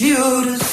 Ne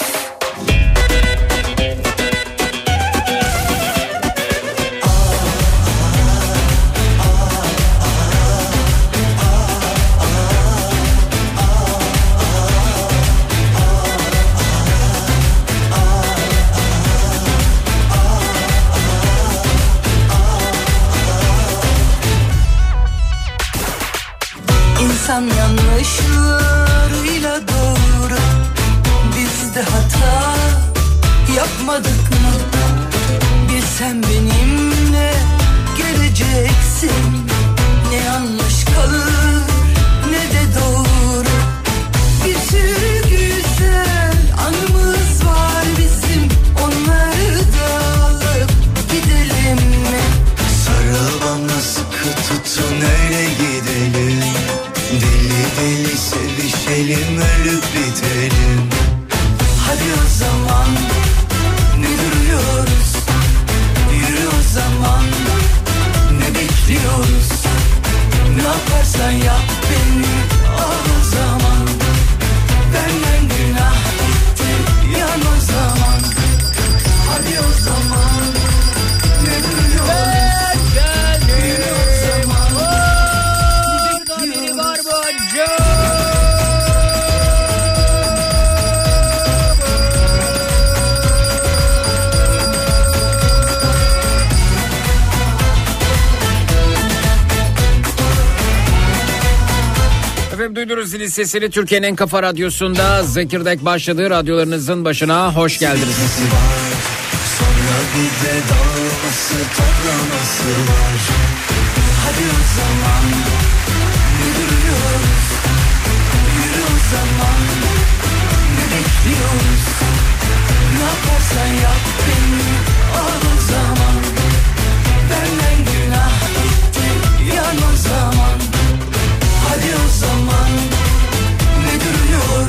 sesini Türkiye'nin en kafa radyosunda Zekirdek başladı. Radyolarınızın başına hoş geldiniz. Sonra bir de dağılması toplaması var Hadi o zaman ne duruyoruz? Yürü o zaman ne bekliyoruz? Ne yaparsan yap beni o zaman Benden günah gitti yan o zaman Hadi o zaman ne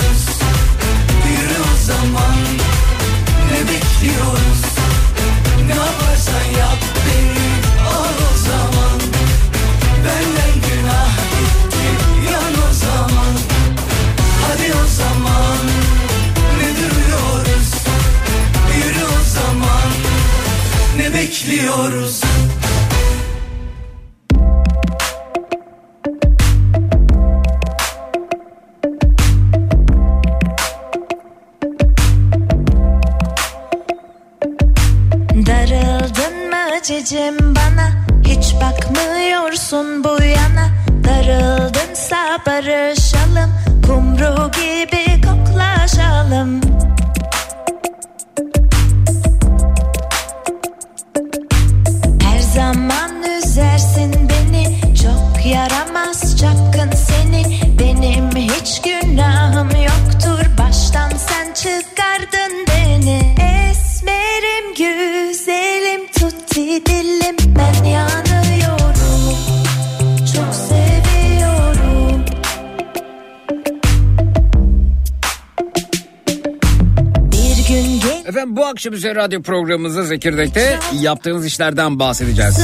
Akşam akşamüzeri radyo programımızda Zekirdek'te yaptığınız işlerden bahsedeceğiz.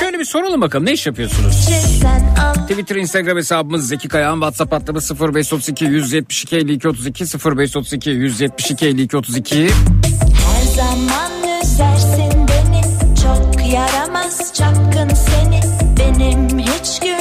Şöyle bir soralım bakalım ne iş yapıyorsunuz? Twitter, Instagram hesabımız Zeki Kayağan, WhatsApp hattımız 0532 172 52 32 0532 172 52 32. Her zaman üzersin beni, çok yaramaz çapkın seni, benim hiç gün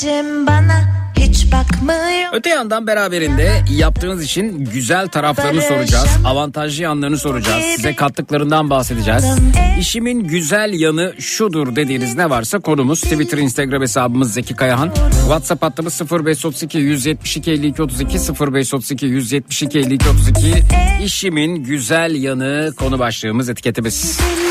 Gecem bana hiç bakmıyor. Öte yandan beraberinde yaptığınız için güzel taraflarını soracağız. Avantajlı yanlarını soracağız. Size kattıklarından bahsedeceğiz. E, İşimin güzel yanı şudur dediğiniz ne varsa konumuz. Twitter, Instagram hesabımız Zeki Kayahan. WhatsApp hattımız 0532 172 52 32 0532 172 52 32. İşimin güzel yanı konu başlığımız etiketimiz. Müzik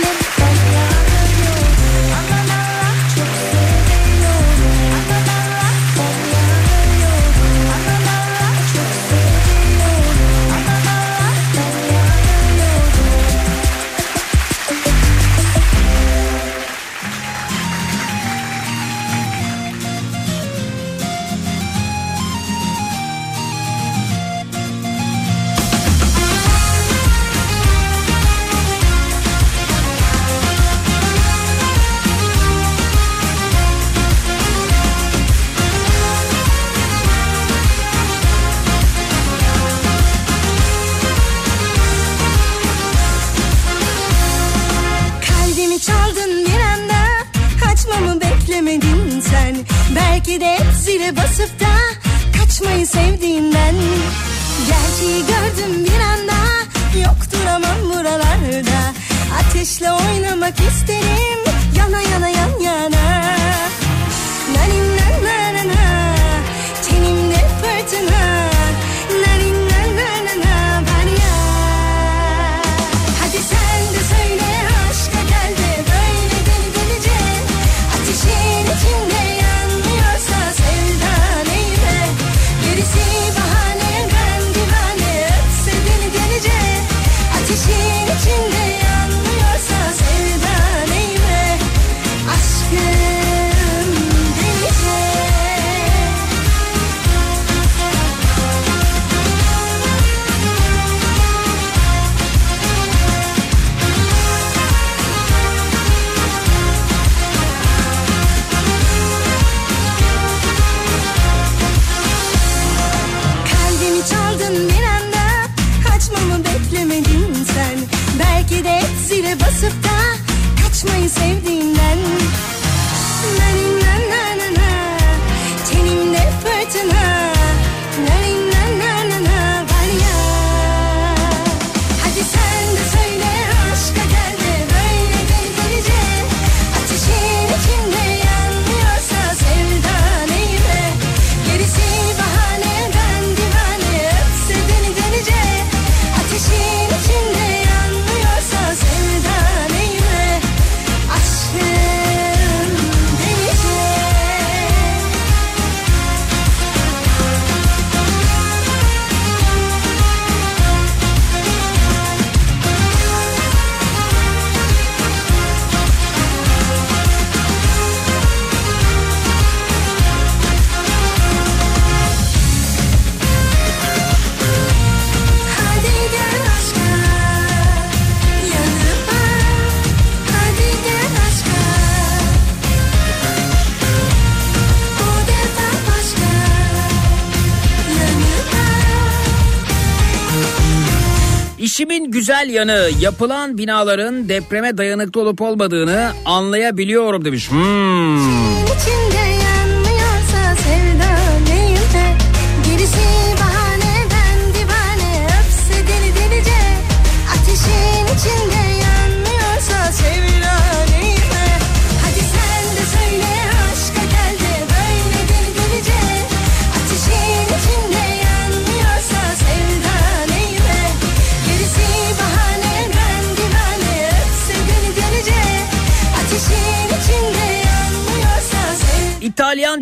kaçmayı sevdiğinden Benimle ne ne ne Tenimde fırtına. İşimin güzel yanı yapılan binaların depreme dayanıklı olup olmadığını anlayabiliyorum demiş. Hmm.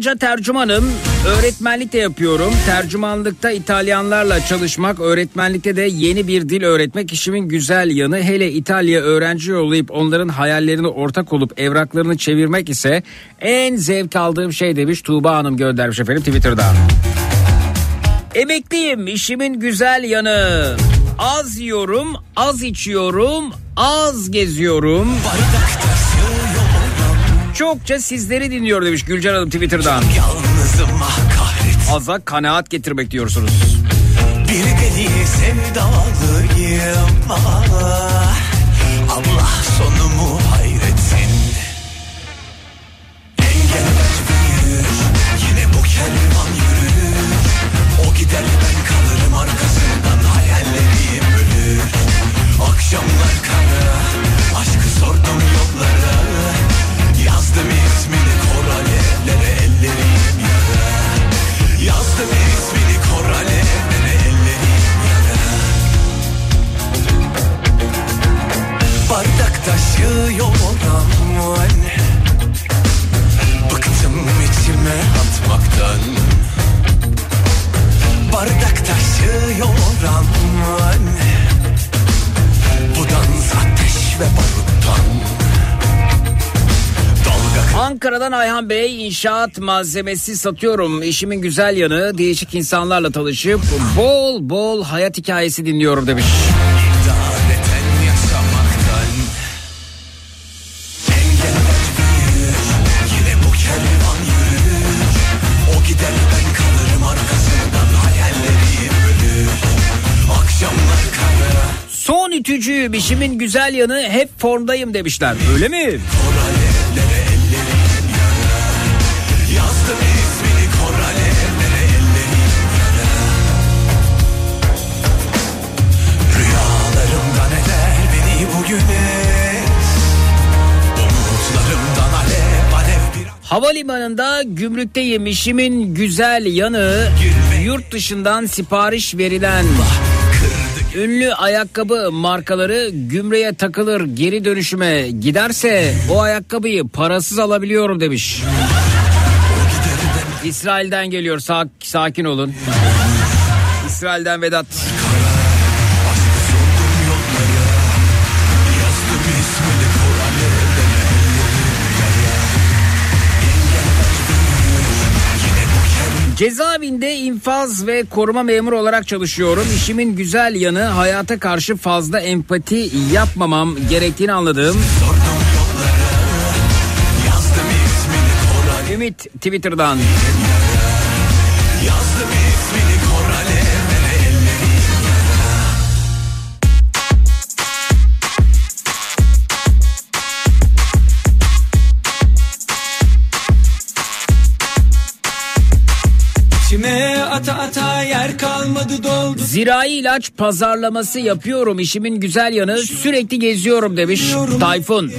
İtalyanca tercümanım. Öğretmenlik de yapıyorum. Tercümanlıkta İtalyanlarla çalışmak, öğretmenlikte de yeni bir dil öğretmek işimin güzel yanı. Hele İtalya öğrenci yollayıp onların hayallerine ortak olup evraklarını çevirmek ise en zevk aldığım şey demiş Tuğba Hanım göndermiş efendim Twitter'dan. Emekliyim işimin güzel yanı. Az yiyorum, az içiyorum, az geziyorum. Çokça sizleri dinliyor demiş Gülcan Hanım Twitter'dan. Yalnızım ah kahretsin Aza kanaat getirmek diyorsunuz. Bir deli sevdalıyım ah. Allah sonumu hayretsin Engeller büyür Yine bu kervan yürür O gider ben kalırım arkasından Hayallerim ölür Akşamlar kara Aşkı sordum yollara Yazdım ismini kor alevlere Ellerim yara. Yazdım ismini kor alevlere Ellerim yara. Bardak taşıyor aman Bıktım içime atmaktan. Bardak taşıyor aman Bu dans ateş ve baruttan Ankara'dan Ayhan Bey inşaat malzemesi satıyorum. İşimin güzel yanı değişik insanlarla tanışıp bol bol hayat hikayesi dinliyorum demiş. Son ütücüyüm işimin güzel yanı hep formdayım demişler. Öyle mi? Kor Havalimanında gümrükteyim işimin güzel yanı yurt dışından sipariş verilen ünlü ayakkabı markaları gümrüğe takılır geri dönüşüme giderse o ayakkabıyı parasız alabiliyorum demiş. İsrail'den geliyor Sak- sakin olun. İsrail'den Vedat. Cezaevinde infaz ve koruma memuru olarak çalışıyorum. İşimin güzel yanı hayata karşı fazla empati yapmamam gerektiğini anladığım Ümit Twitter'dan. Yazdım Zirai ilaç pazarlaması yapıyorum. İşimin güzel yanı sürekli geziyorum demiş Tayfun.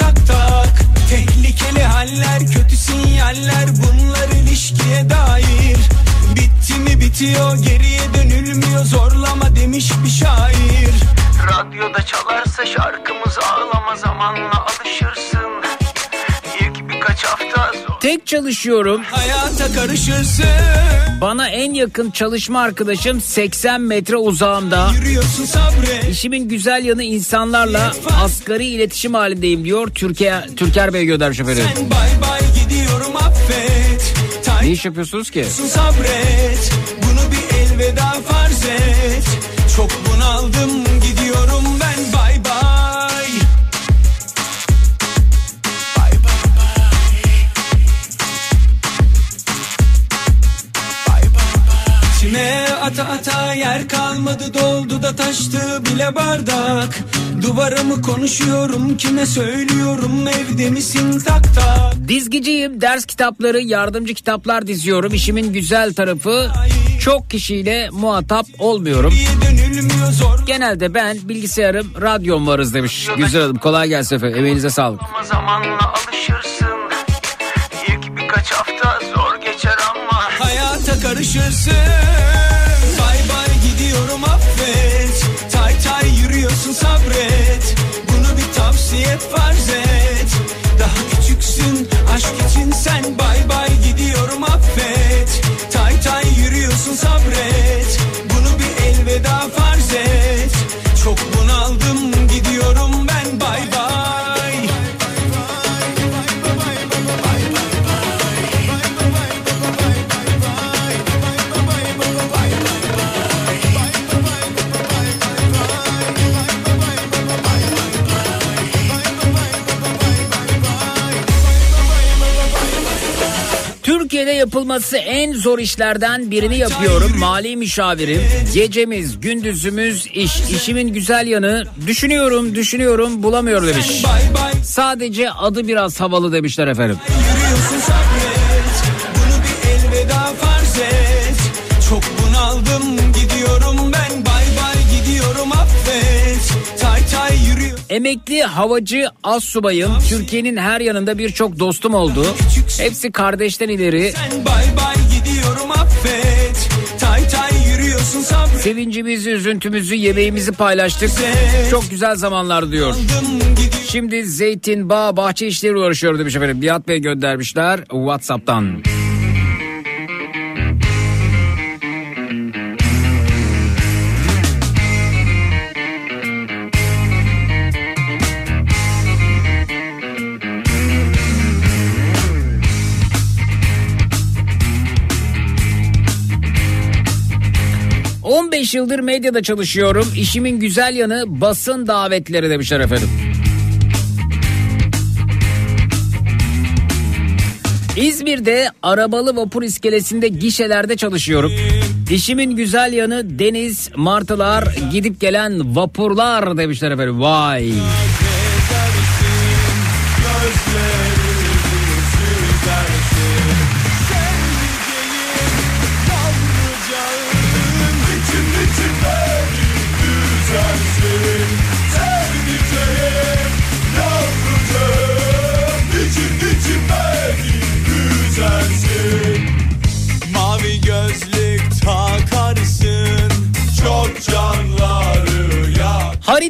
Tak tak. Tehlikeli haller kötü sinyaller Bunlar ilişkiye dair. Bitti mi bitiyor geriye dönülmüyor Zorlama demiş bir şair. Radyoda çalarsa şarkımız ağlama zamanla alışırsın Tek çalışıyorum. Hayata karışırsın Bana en yakın çalışma arkadaşım 80 metre uzağımda. İşimin güzel yanı insanlarla asgari iletişim halindeyim diyor Türkiye Türker Bey göndermiş efendim. Sen bay bay gidiyorum affet Tay Ne iş yapıyorsunuz ki? sabret Bunu bir elveda farz et Çok bunaldım ata ata yer kalmadı doldu da taştı bile bardak. Duvara mı konuşuyorum kime söylüyorum evde misin tak tak? Dizgiciyim ders kitapları yardımcı kitaplar diziyorum. İşimin güzel tarafı çok kişiyle muhatap olmuyorum. Genelde ben bilgisayarım radyom varız demiş. Güzel adım kolay gelsin efendim. Emeğinize sağlık. Ama zamanla alışırsın. İlk birkaç hafta zor geçer ama Hayata karışırsın bir tavsiye yapılması en zor işlerden birini yapıyorum. Mali müşavirim. Gecemiz, gündüzümüz iş. İşimin güzel yanı düşünüyorum, düşünüyorum, bulamıyorum demiş. Sadece adı biraz havalı demişler efendim. Çok bunaldım gidiyorum ben Bay bay gidiyorum affet Tay tay yürüyor Emekli havacı az subayım. Türkiye'nin her yanında birçok dostum oldu. Hepsi kardeşten ileri. Sen bay bay gidiyorum affet Tay tay yürüyorsun sabret Sevincimizi, üzüntümüzü, yemeğimizi paylaştık. Çok güzel zamanlar diyor. Şimdi zeytin, bağ, bahçe işleri uğraşıyor demiş efendim. Nihat Bey göndermişler Whatsapp'tan. ...15 yıldır medyada çalışıyorum. İşimin güzel yanı basın davetleri demişler efendim. İzmir'de arabalı vapur iskelesinde gişelerde çalışıyorum. İşimin güzel yanı deniz, martılar, gidip gelen vapurlar demişler efendim. Vay. Mavi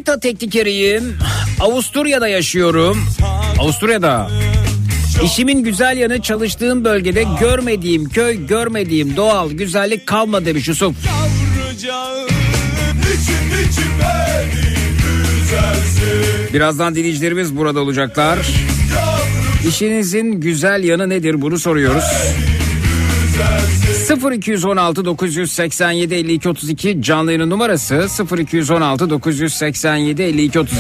ya Harita teknikeriyim. Avusturya'da yaşıyorum. Avusturya'da. İşimin güzel yanı çalıştığım bölgede görmediğim köy, görmediğim doğal güzellik kalmadı demiş Yusuf. Birazdan dinleyicilerimiz burada olacaklar. İşinizin güzel yanı nedir bunu soruyoruz. 0216 987 52 32 canlı yayının numarası. 0216 987 52 32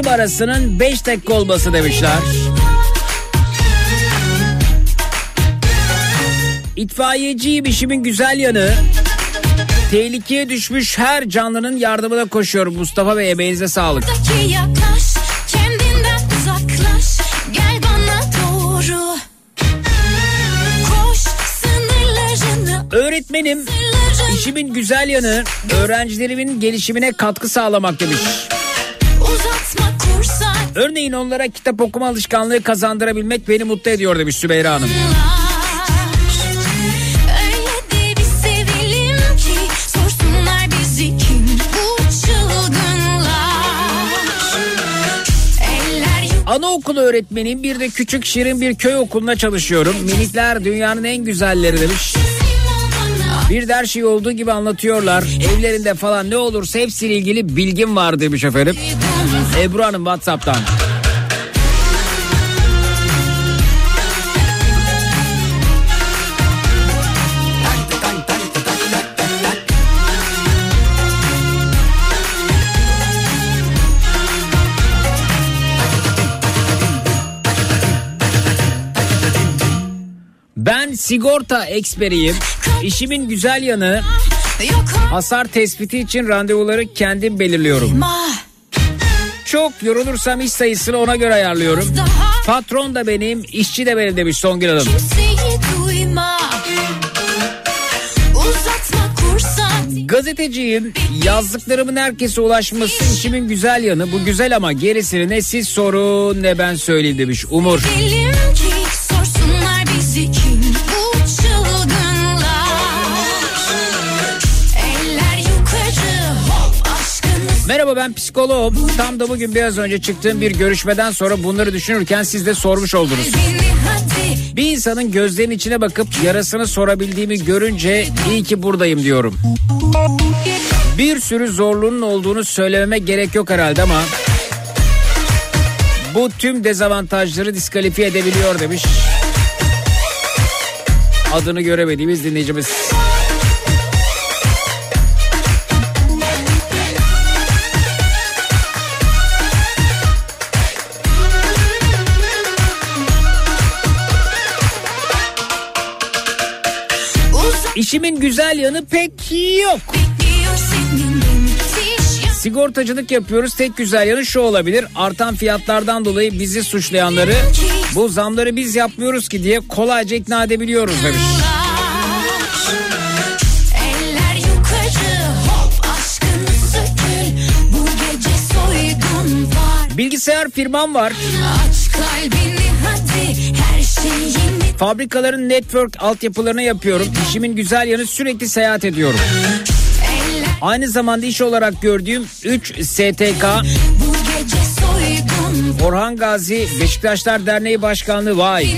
işim arasının 5 dakika olması demişler. İtfaiyeciyim işimin güzel yanı. Tehlikeye düşmüş her canlının yardımına koşuyorum Mustafa Bey emeğinize sağlık. Yaklaş, uzaklaş. Koş Öğretmenim işimin güzel yanı öğrencilerimin gelişimine katkı sağlamak demiş. Uzatma kursan. Örneğin onlara kitap okuma alışkanlığı kazandırabilmek beni mutlu ediyor demiş Sümeyra Hanım. Anaokulu öğretmeniyim bir de küçük şirin bir köy okuluna çalışıyorum. Minikler dünyanın en güzelleri demiş. Bir de her şey olduğu gibi anlatıyorlar. Evlerinde falan ne olursa hepsiyle ilgili bilgim var demiş efendim. Ebru Hanım Whatsapp'tan. Sigorta eksperiyim. İşimin güzel yanı hasar tespiti için randevuları kendim belirliyorum. Çok yorulursam iş sayısını ona göre ayarlıyorum. Patron da benim, işçi de benim demiş Songül Hanım. Gazeteciyim. Yazdıklarımın herkese ulaşması işimin güzel yanı. Bu güzel ama gerisini ne siz sorun ne ben söyleyeyim demiş Umur. Bilim ki Merhaba ben psikoloğum. Tam da bugün biraz önce çıktığım bir görüşmeden sonra bunları düşünürken siz de sormuş oldunuz. Bir insanın gözlerinin içine bakıp yarasını sorabildiğimi görünce iyi ki buradayım diyorum. Bir sürü zorluğunun olduğunu söylememe gerek yok herhalde ama bu tüm dezavantajları diskalifiye edebiliyor demiş. Adını göremediğimiz dinleyicimiz. İşimin güzel yanı pek yok. Sigortacılık yapıyoruz. Tek güzel yanı şu olabilir. Artan fiyatlardan dolayı bizi suçlayanları bu zamları biz yapmıyoruz ki diye kolayca ikna edebiliyoruz demiş. Bilgisayar firmam var. Fabrikaların network altyapılarını yapıyorum. İşimin güzel yanı sürekli seyahat ediyorum. Aynı zamanda iş olarak gördüğüm 3 STK, Orhan Gazi Beşiktaşlar Derneği Başkanlığı vay.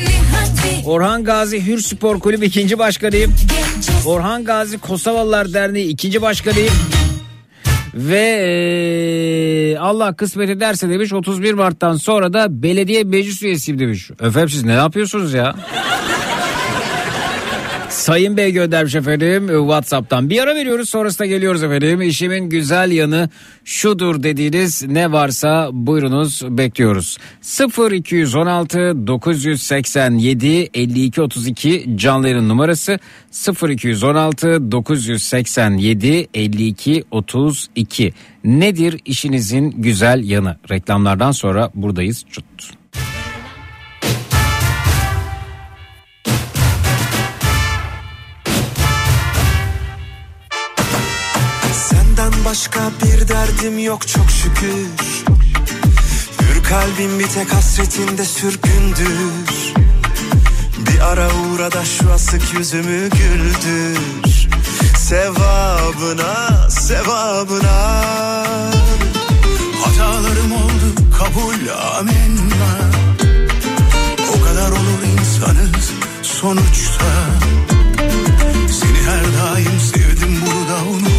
Orhan Gazi Hür Spor Kulübü ikinci başkanıyım. Orhan Gazi Kosovalılar Derneği ikinci başkanıyım. Ve eee, Allah kısmet ederse demiş 31 Mart'tan sonra da belediye meclis üyesiyim demiş. Efendim siz ne yapıyorsunuz ya? Sayın Bey göndermiş efendim e, Whatsapp'tan. Bir ara veriyoruz sonrasında geliyoruz efendim. İşimin güzel yanı şudur dediğiniz ne varsa buyurunuz bekliyoruz. 0216 987 52 32 canlı yayın numarası 0216 987 52 32. Nedir işinizin güzel yanı? Reklamlardan sonra buradayız. Çut. Başka bir derdim yok çok şükür. Hür kalbim bir tek hasretinde sürgündür. Bir ara uğra da şu asık yüzümü güldür. Sevabına, sevabına. Hatalarım oldu kabul amenna. O kadar olur insanız sonuçta. Seni her daim sevdim bunu da unutma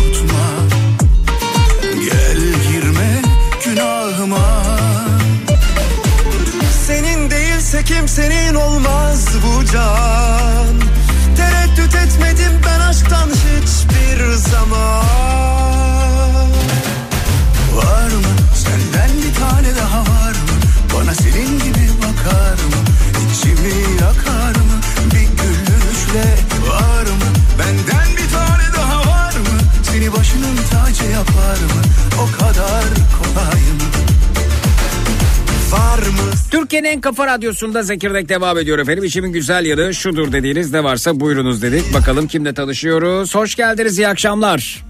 Türkiye'nin en kafa radyosunda Zekirdek devam ediyor efendim. İşimin güzel yanı şudur dediğiniz ne varsa buyurunuz dedik. Bakalım kimle tanışıyoruz. Hoş geldiniz iyi akşamlar.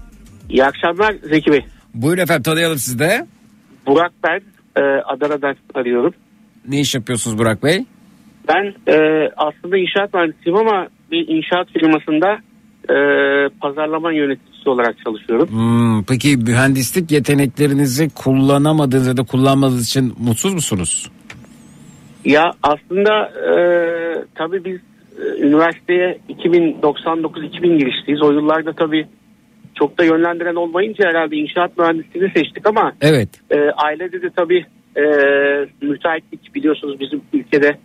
İyi akşamlar Zeki Bey. Buyurun efendim tanıyalım sizi de. Burak ben e, Adana'dan arıyorum. Ne iş yapıyorsunuz Burak Bey? Ben e, aslında inşaat mühendisiyim ama bir inşaat firmasında e, pazarlama yöneticisi olarak çalışıyorum. Hmm, peki mühendislik yeteneklerinizi kullanamadığınız ya da kullanmadığınız için mutsuz musunuz? Ya aslında e, tabii biz e, üniversiteye 2099-2000 girişliyiz. O yıllarda tabii çok da yönlendiren olmayınca herhalde inşaat mühendisliğini seçtik ama Evet. e, ailede de tabii e, müteahhitlik biliyorsunuz bizim ülkede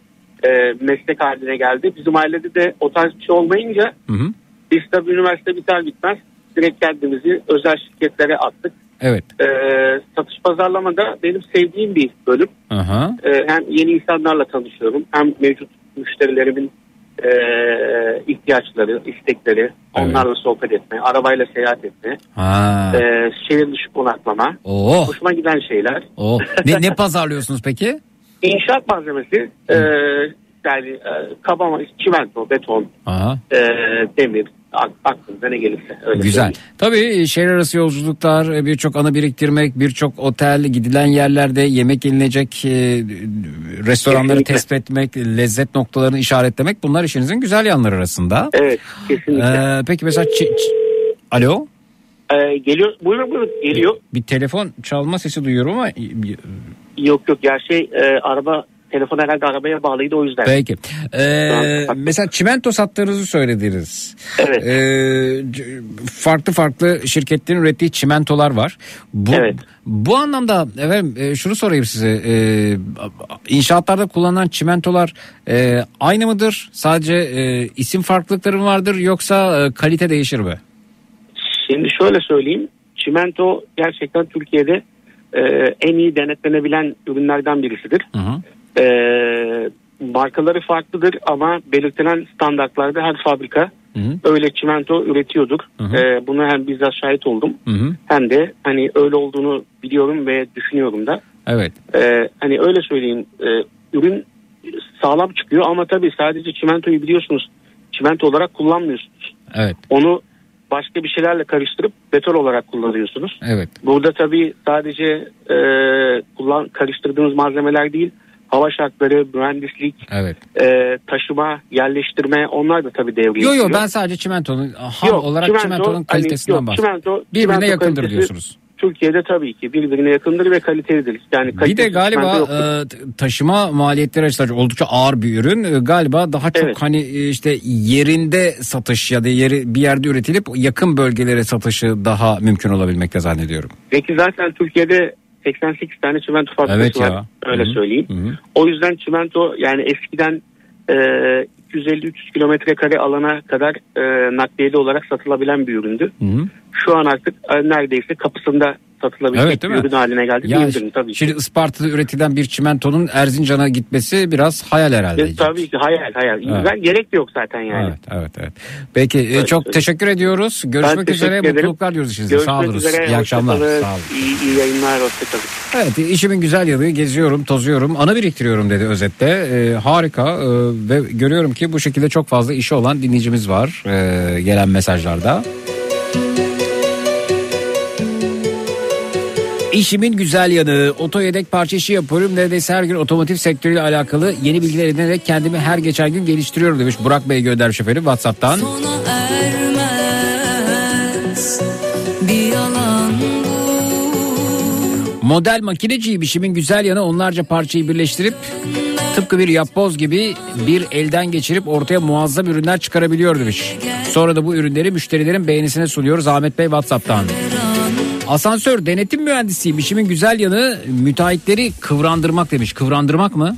e, meslek haline geldi. Bizim ailede de o tarz bir şey olmayınca Hı hı. biz tabii üniversite biter bitmez direkt kendimizi özel şirketlere attık. Evet. E, satış pazarlama da benim sevdiğim bir bölüm. Aha. E, hem yeni insanlarla tanışıyorum hem mevcut müşterilerimin e, ihtiyaçları, istekleri, onlarla sohbet etme, arabayla seyahat etme, Ha. e, şehir dışı konaklama. Oh. Hoşuma giden şeyler. Oh. Ne, ne pazarlıyorsunuz peki? İnşaat malzemesi e, yani e, kabama, çimento, beton, Aha. e, demir aklınıza ne gelirse. Öyle Güzel. söyleyeyim. Tabii şehir arası yolculuklar, e, birçok anı biriktirmek, birçok otel, gidilen yerlerde yemek yenilecek e, restoranları Kesinlikle. tespit etmek, lezzet noktalarını işaretlemek bunlar işinizin güzel yanları arasında. Evet kesinlikle. Ee, peki mesela çi- çi- Alo? E, geliyor buyurun buyurun geliyor. Bir telefon çalma sesi duyuyorum ama Yok yok ya şey e, araba telefon herhalde arabaya bağlıydı o yüzden. Peki. Ee, mesela çimento sattığınızı söylediniz. Evet. Ee, farklı farklı şirketlerin ürettiği çimentolar var. Bu, Evet. bu anlamda efendim e, şunu sorayım size. Ee, inşaatlarda kullanılan çimentolar e, aynı mıdır? Sadece e, isim farklılıkları mı vardır yoksa e, kalite değişir mi? Şimdi şöyle söyleyeyim. Çimento gerçekten Türkiye'de e, en iyi denetlenebilen ürünlerden birisidir. Hı hı. E, markaları farklıdır ama belirtilen standartlarda her fabrika Hı hı. öyle çimento üretiyordur. Hı hı. E, buna hem bizzat şahit oldum Hı hı. hem de hani öyle olduğunu biliyorum ve düşünüyorum da. Evet. E, hani öyle söyleyeyim e, ürün sağlam çıkıyor ama tabii sadece çimentoyu biliyorsunuz çimento olarak kullanmıyorsunuz. Evet. Onu başka bir şeylerle karıştırıp beton olarak kullanıyorsunuz. Evet. Burada tabii sadece e, kullan karıştırdığımız malzemeler değil, hava şartları, mühendislik, Evet. e, taşıma, yerleştirme onlar da tabii devreye Yo yo giriyor. ben sadece çimentonun ham Yok, olarak çimento, çimentonun hani, kalitesinden yok, bahsediyorum. çimento- Birbirine çimento yakındır diyorsunuz. Türkiye'de tabii ki birbirine yakındır ve kalitelidir. Yani Bir de galiba e, taşıma maliyetleri açısından oldukça ağır bir ürün. E, Galiba daha çok Evet. hani e, işte yerinde satış ya da yeri bir yerde üretilip yakın bölgelere satışı daha mümkün olabilmekte zannediyorum. Peki zaten Türkiye'de 88 tane çimento fabrikası Evet ya. var. Öyle Hı hı. söyleyeyim. Hı hı. O yüzden çimento yani eskiden e, 250-300 kilometre kare alana kadar e, nakliyeli olarak satılabilen bir üründü. Hı hı. Şu an artık e, neredeyse kapısında satılabilecek Evet, bir ürün haline geldi. Ya diyebilirim tabii ki. şimdi Isparta'da üretilen bir çimentonun Erzincan'a gitmesi biraz hayal herhalde. E, tabii ki hayal hayal. Evet. Ben gerek de yok zaten yani. Evet, evet, evet. Peki e, Evet, çok evet. teşekkür ediyoruz. Görüşmek Ben üzere. ederim. Mutluluklar diyoruz işinize. Sağ olun. İyi akşamlar. Sağ olun. İyi, iyi yayınlar. Hoşçakalın. Evet işimin güzel yanı geziyorum, tozuyorum, ana biriktiriyorum dedi özette. Ee, harika ee, ve görüyorum ki bu şekilde çok fazla işi olan dinleyicimiz var ee, gelen mesajlarda. İşimin güzel yanı oto yedek parça işi yapıyorum. Neredeyse her gün otomotiv sektörüyle alakalı yeni bilgiler edinerek kendimi her geçen gün geliştiriyorum demiş. Burak Bey göndermiş efendim Whatsapp'tan. Ermez Model makineciyim işimin güzel yanı onlarca parçayı birleştirip tıpkı bir yapboz gibi bir elden geçirip ortaya muazzam ürünler çıkarabiliyor demiş. Sonra da bu ürünleri müşterilerin beğenisine sunuyoruz Ahmet Bey Whatsapp'tan. Asansör denetim mühendisiyim işimin güzel yanı müteahhitleri kıvrandırmak demiş. Kıvrandırmak mı?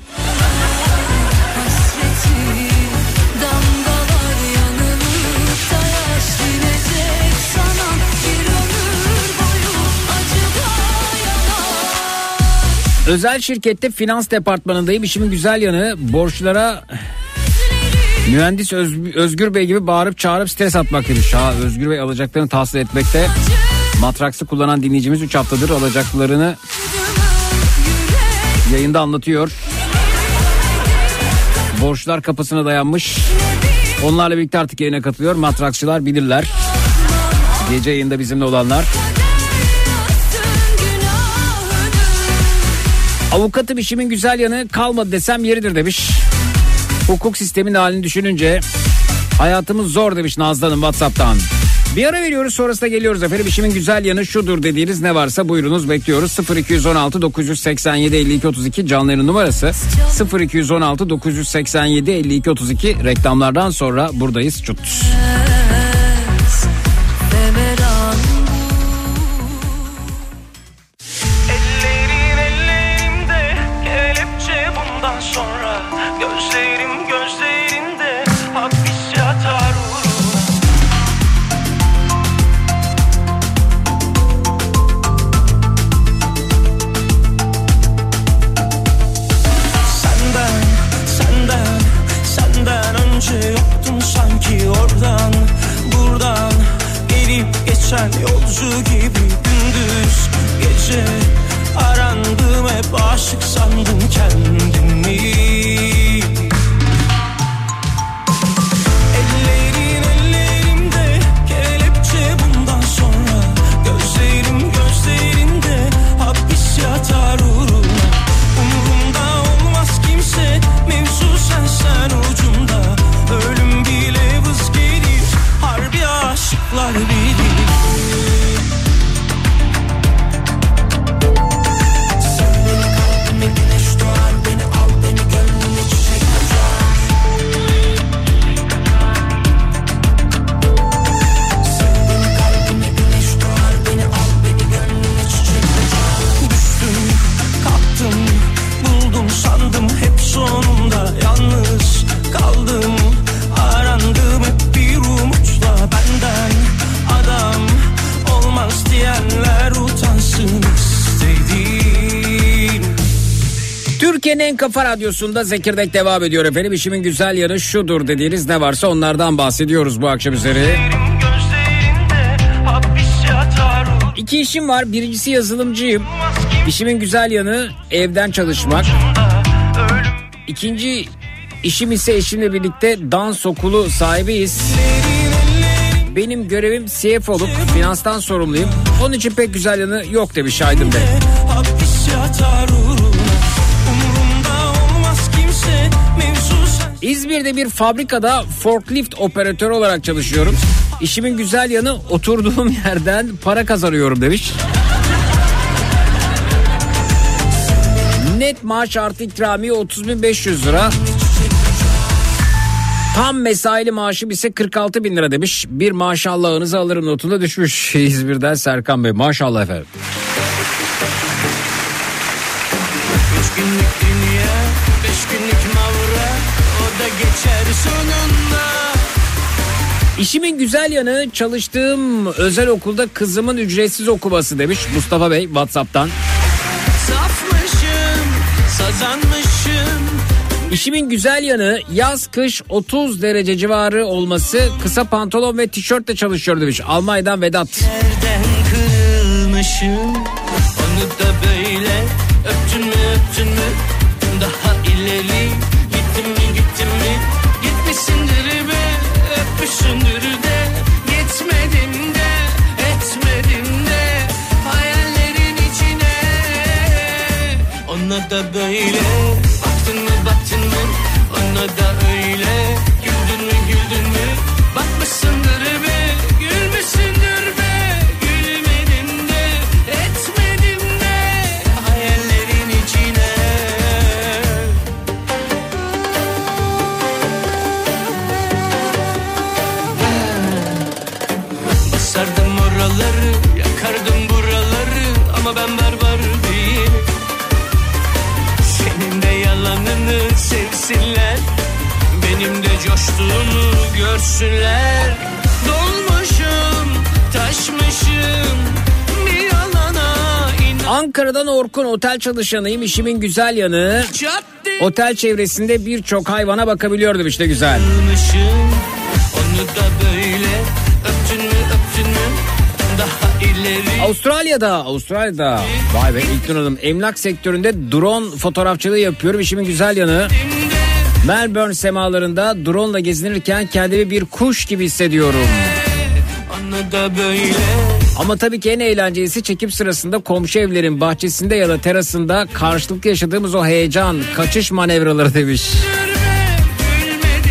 Özel şirkette finans departmanındayım işimin güzel yanı borçlara Mühendis Öz- Özgür Bey gibi bağırıp çağırıp stres atmak demiş. Ha Özgür Bey alacaklarını tahsil etmekte. Matraksı kullanan dinleyicimiz 3 haftadır alacaklarını yayında anlatıyor. Borçlar kapısına dayanmış. Onlarla birlikte artık yayına katılıyor. Matraksçılar bilirler. Gece yayında bizimle olanlar. Avukatım işimin güzel yanı kalmadı desem yeridir demiş. Hukuk sistemin halini düşününce hayatımız zor demiş Nazlı Hanım Whatsapp'tan. Bir ara veriyoruz sonrasında geliyoruz efendim. İşimin güzel yanı şudur dediğiniz ne varsa buyurunuz bekliyoruz. 0216 987 52 32 canların numarası 0216 987 52 32 reklamlardan sonra buradayız çut. Gibi gündüz. Gece radyosunda Zekirdek devam ediyor efendim. İşimin güzel yanı şudur dediğiniz ne varsa onlardan bahsediyoruz bu akşam üzeri. İki işim var. Birincisi yazılımcıyım. İşimin güzel yanı evden çalışmak. İkinci işim ise eşimle birlikte dans okulu sahibiyiz. Benim görevim CFO'luk, finanstan sorumluyum. Onun için pek güzel yanı yok demiş Aydın Bey. hapis İzmir'de bir fabrikada forklift operatörü olarak çalışıyorum. İşimin güzel yanı oturduğum yerden para kazanıyorum demiş. Net maaş artı ikramiye 30.500 lira. Tam mesaili maaşım ise 46 bin lira demiş. Bir maşallahınızı alırım notunda düşmüş İzmir'den Serkan Bey. Maşallah efendim. Üç günlük dünya Beş günlük da geçer sonunda İşimin güzel yanı çalıştığım özel okulda kızımın ücretsiz okuması demiş Mustafa Bey Whatsapp'tan. Safmışım Sazanmışım İşimin güzel yanı yaz kış 30 derece civarı olması kısa pantolon ve tişörtle çalışıyor demiş Almanya'dan Vedat. Nereden kırılmışım Onu da böyle Öptün mü öptün mü Daha ileri Öpmüşsündür de Gitmedin de Hayallerin içine. Ona da böyle Baktın mı baktın mı? Ona da öyle Güldün mü güldün mü? Bakmışsındır be coştuğumu görsünler Dolmuşum, taşmışım Bir yalana inan Ankara'dan Orkun otel çalışanıyım. İşimin güzel yanı Cadde otel çevresinde birçok hayvana bakabiliyordum işte güzel. yanlışım Onu da böyle öptün mü öptün mü Daha ileri Avustralya'da, Avustralya'da. Vay be İlknur Hanım. Emlak sektöründe drone fotoğrafçılığı yapıyorum. İşimin güzel yanı. Melbourne semalarında drone ile gezinirken kendimi bir kuş gibi hissediyorum. Ama tabii ki en eğlencelisi çekim sırasında komşu evlerin bahçesinde ya da terasında karşılıklı yaşadığımız o heyecan, kaçış manevraları demiş.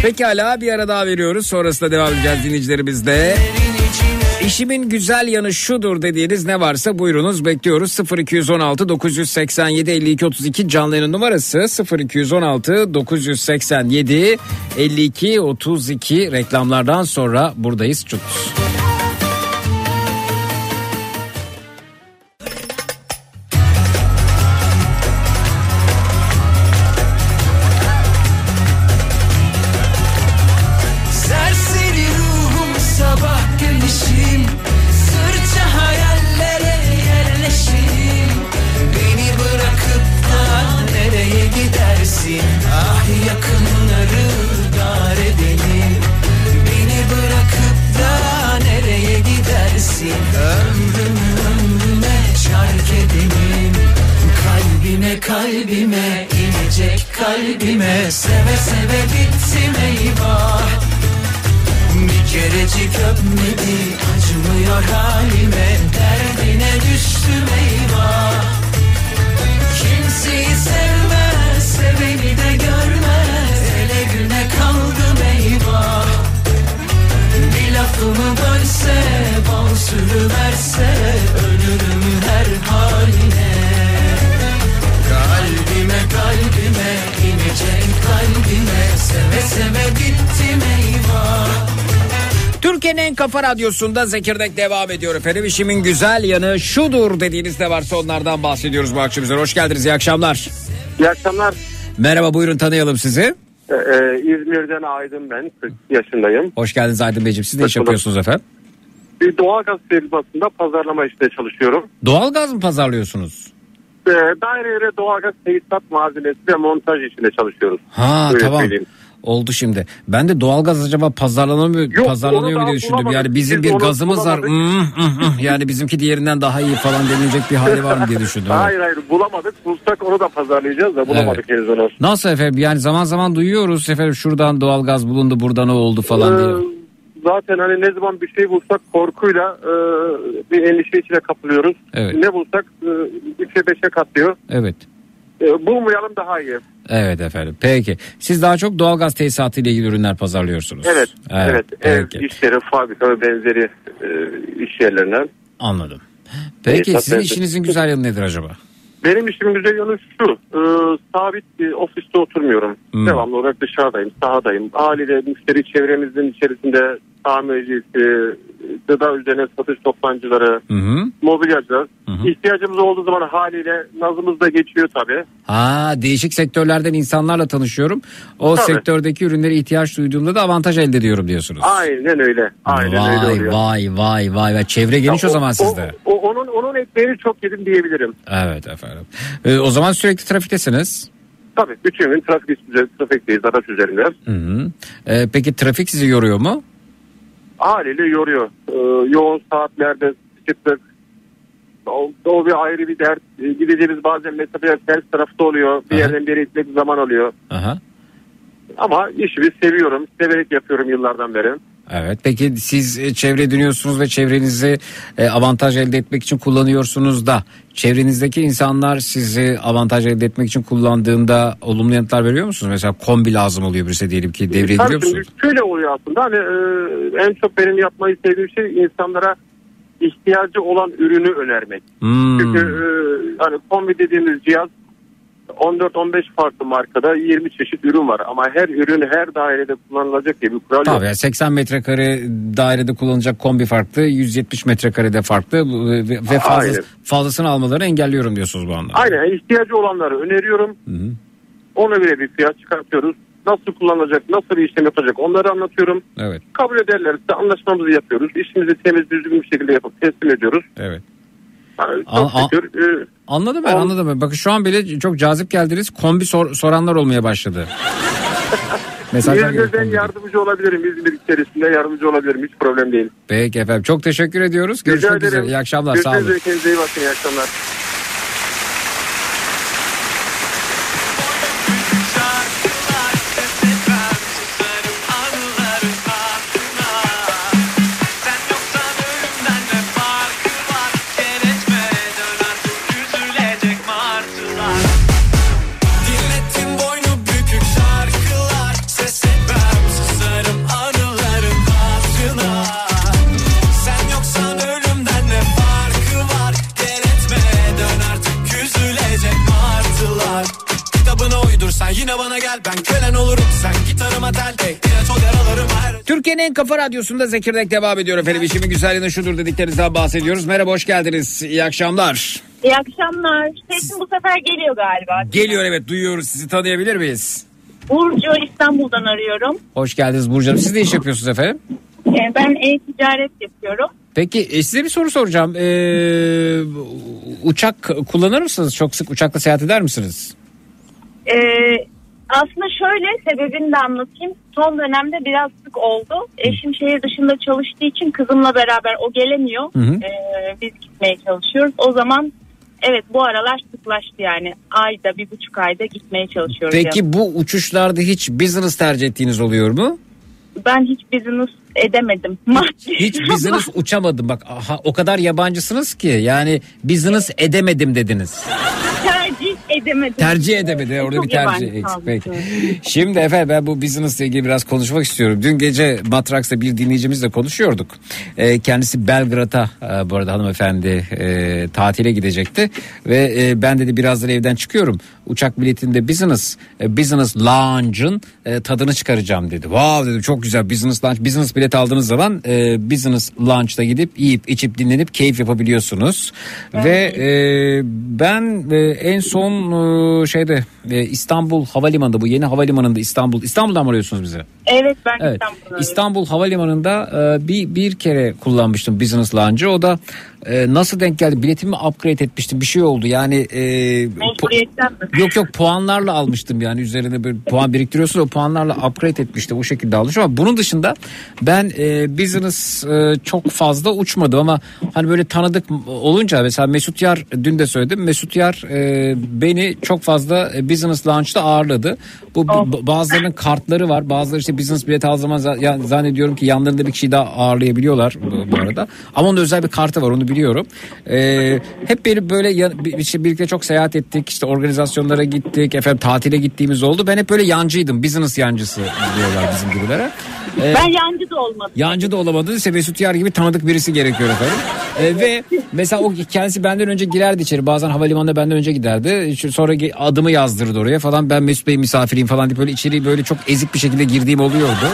Pekala bir ara daha veriyoruz. Sonrasında devam edeceğiz dinleyicilerimizle. İşimin güzel yanı şudur dediğiniz ne varsa buyurunuz bekliyoruz. 0216 987 52 32 canlı yayın numarası 0216 987 52 32 reklamlardan sonra buradayız. Çut. Seve seve bittim eyvah. Bir kerecik öpmedi acımıyor halime Derdine düştüm eyvah. Kimseyi sevmez seveni de görmez Ele güne kaldım eyvah. Bir lafımı bölse bal sürüverse Ölürüm her haline kalbime Seve seve bittim eyvah Türkiye'nin en kafa radyosunda Zekirdek devam ediyor efendim. İşimin güzel yanı şudur dediğiniz ne varsa onlardan bahsediyoruz bu akşam üzere. Hoş geldiniz iyi akşamlar. İyi akşamlar. Merhaba buyurun tanıyalım sizi. Ee, e, İzmir'den Aydın ben. 40 yaşındayım. Hoş geldiniz Aydın Beyciğim. Siz ne iş yapıyorsunuz efendim? Bir doğalgaz firmasında pazarlama işte çalışıyorum. Doğalgaz mı pazarlıyorsunuz? Ee, dairelere doğalgaz tesisat malzemesi ve montaj işinde çalışıyoruz. Ha Öyle tamam. söyleyeyim. Oldu şimdi. Ben de doğalgaz acaba pazarlanıyor, Yok, pazarlanıyor mu diye düşündüm. bulamadık. Yani bizim Biz bir gazımız var. bulamadık. Hmm, hmm, hmm. Yani bizimki diğerinden daha iyi falan denilecek bir hali var mı diye düşündüm. Evet. Hayır hayır bulamadık. Bulsak onu da pazarlayacağız da bulamadık henüz onu. Nasıl efendim? Yani zaman zaman duyuyoruz efendim şuradan doğalgaz bulundu buradan o oldu falan diye. Zaten hani ne zaman bir şey bulsak korkuyla e, bir endişe içine kapılıyoruz. Evet. Ne bulsak e, üçe beşe katlıyor. Evet. E, bulmayalım daha iyi. Evet efendim. Peki. Siz daha çok doğalgaz tesisatı ile ilgili ürünler pazarlıyorsunuz. Evet. Evet. Ev peki. işleri, fabrika ve benzeri e, iş yerlerinden. Anladım. Peki Tesisat sizin benzeri. işinizin güzel yanı nedir acaba? Benim işimin güzel yanı şu. e, sabit bir ofiste oturmuyorum. Hmm. Devamlı olarak dışarıdayım, sahadayım. Haliyle müşteri çevremizin içerisinde tamircisi, gıda üzerine satış toptancıları, Hı hı. mobilyacılar. Hı hı. İhtiyacımız olduğu zaman haliyle nazımız da geçiyor tabii. Ha değişik sektörlerden insanlarla tanışıyorum. O Tabii. sektördeki ürünlere ihtiyaç duyduğumda da avantaj elde ediyorum diyorsunuz. Aynen öyle. Aynen öyle vay oluyor. vay vay vay vay. Çevre geniş o, Ya zaman sizde. O, o- onun onun ekmeğini çok yedim diyebilirim. Evet efendim. Ee, o zaman sürekli trafiktesiniz. Tabii bütün gün trafik trafikteyiz, araç üzerinde. Hı hı. Ee, peki trafik sizi yoruyor mu? Haliyle yoruyor. Ee, yoğun saatlerde sıkışıklık. O, o bir ayrı bir dert. Ee, Gideceğimiz bazen mesafeler ters tarafta oluyor. Bir Aha. yerden bir yere gitmek zaman oluyor. Aha. Ama işimi seviyorum. Severek yapıyorum yıllardan beri. Evet peki siz e, çevre dönüyorsunuz ve çevrenizi e, avantaj elde etmek için kullanıyorsunuz da çevrenizdeki insanlar sizi avantaj elde etmek için kullandığında olumlu yanıtlar veriyor musunuz? Mesela kombi lazım oluyor birisi diyelim ki devreye Tabii giriyor musunuz? Şöyle oluyor aslında. Hani, e, en çok benim yapmayı sevdiğim şey insanlara ihtiyacı olan ürünü önermek. Hmm. Çünkü e, hani kombi dediğimiz cihaz 14-15 farklı markada 20 çeşit ürün var ama her ürün her dairede kullanılacak diye bir kural yok. Tabii yani 80 metrekare dairede kullanılacak kombi farklı, 170 metrekarede farklı ve, ve fazla, Aynen. fazlasını almalarını engelliyorum diyorsunuz bu anlamda. Aynen ihtiyacı olanları öneriyorum. hı. Ona göre bir fiyat çıkartıyoruz. Nasıl kullanılacak, nasıl bir işlem yapacak onları anlatıyorum. Evet, Kabul ederlerse anlaşmamızı yapıyoruz. İşimizi temiz düzgün bir şekilde yapıp teslim ediyoruz. evet. An- Çok an- şükür. e, Anladım ben Ol- anladım ben. Bakın şu an bile çok cazip geldiniz. Kombi sor- soranlar olmaya başladı. Mesajlar geliyor İzmir'de ben kombide. yardımcı olabilirim. İzmir içerisinde yardımcı olabilirim. Hiç problem değil. Peki efendim çok teşekkür ediyoruz. Görüşmek üzere. İyi akşamlar sağ Görüşmek olun. üzere. Kendinize iyi bakın. İyi akşamlar. Yine bana gel Ben kölen olurum sen gitarıma tel tek İlaç ol yaralarım her Türkiye'nin en kafa radyosunda Zekirdek devam ediyor efendim. İşimin güzelliğine şudur dediklerinizden bahsediyoruz. Merhaba hoş geldiniz. İyi akşamlar. İyi akşamlar. Sesim bu sefer geliyor galiba. Geliyor evet duyuyoruz. Sizi tanıyabilir miyiz? Burcu İstanbul'dan arıyorum. Hoş geldiniz Burcu Hanım. Siz ne iş yapıyorsunuz efendim? Ee, Ben e-ticaret yapıyorum. Peki e, size bir soru soracağım. Ee, uçak kullanır mısınız? Çok sık uçakla seyahat eder misiniz? Ee, aslında şöyle sebebini de anlatayım. Son dönemde biraz sık oldu. Eşim şehir dışında çalıştığı için kızımla beraber o gelemiyor. Hı hı. Ee, biz gitmeye çalışıyoruz. O zaman evet bu aralar sıklaştı yani. Ayda bir buçuk ayda gitmeye çalışıyoruz. yani. Peki bu uçuşlarda hiç business tercih ettiğiniz oluyor mu? Ben hiç business edemedim. Hiç business uçamadım. Bak aha, o kadar yabancısınız ki yani business edemedim dediniz. Tercih edemedim. Tercih edemedi. Orada Çok bir tercih eksik. Peki. Şimdi efendim ben bu business ile ilgili biraz konuşmak istiyorum. Dün gece Matrax'ta bir dinleyicimizle konuşuyorduk. Ee, kendisi Belgrad'a e, bu arada hanımefendi e, tatile gidecekti. Ve e, ben dedi birazdan evden çıkıyorum. Uçak biletinde business, e, business lounge'ın e, tadını çıkaracağım dedi. Wow dedim çok güzel business lounge. Business bilet aldığınız zaman e, business lounge'da gidip yiyip içip dinlenip keyif yapabiliyorsunuz. Ve e, ben e, en son e, şeyde e, İstanbul Havalimanı'nda bu yeni havalimanında İstanbul İstanbul'dan mı arıyorsunuz bizi? Evet ben Evet. İstanbul'dan İstanbul Havalimanı'nda e, bir bir kere kullanmıştım Business Lounge'ı. O da e, nasıl denk geldi? Biletimi upgrade etmiştim. Bir şey oldu. Yani e, mi? Yok yok. Puanlarla almıştım yani. Üzerine böyle puan biriktiriyorsun o puanlarla upgrade etmiştim. O şekilde almışım ama bunun dışında ben e, business e, çok fazla uçmadım. Ama hani böyle tanıdık olunca mesela Mesut Yar dün de söyledim. Mesut Yar e, beni çok fazla e, business launch'ta ağırladı. Bu b- bazılarının kartları var. Bazıları işte business bilet aldığı zaman zannediyorum ki yanlarında bir kişiyi daha ağırlayabiliyorlar bu, bu arada. Ama onun özel bir kartı var. Onu biliyorum. E, hep beni böyle ya- işte birlikte çok seyahat ettik işte organizasyonlara gittik efendim tatile gittiğimiz oldu. Ben hep böyle yancıydım business yancısı diyorlar bizim gibilere. E, Ben yancı da olmadım. Yancı da olamadı. İşte Mesut Yar gibi tanıdık birisi gerekiyor efendim. Ee, ve mesela o kendisi benden önce girerdi içeri. Bazen havalimanına benden önce giderdi. Sonra adımı yazdırdı oraya falan. Ben Mesut Bey misafiriyim falan diye böyle içeri böyle çok ezik bir şekilde girdiğim oluyordu.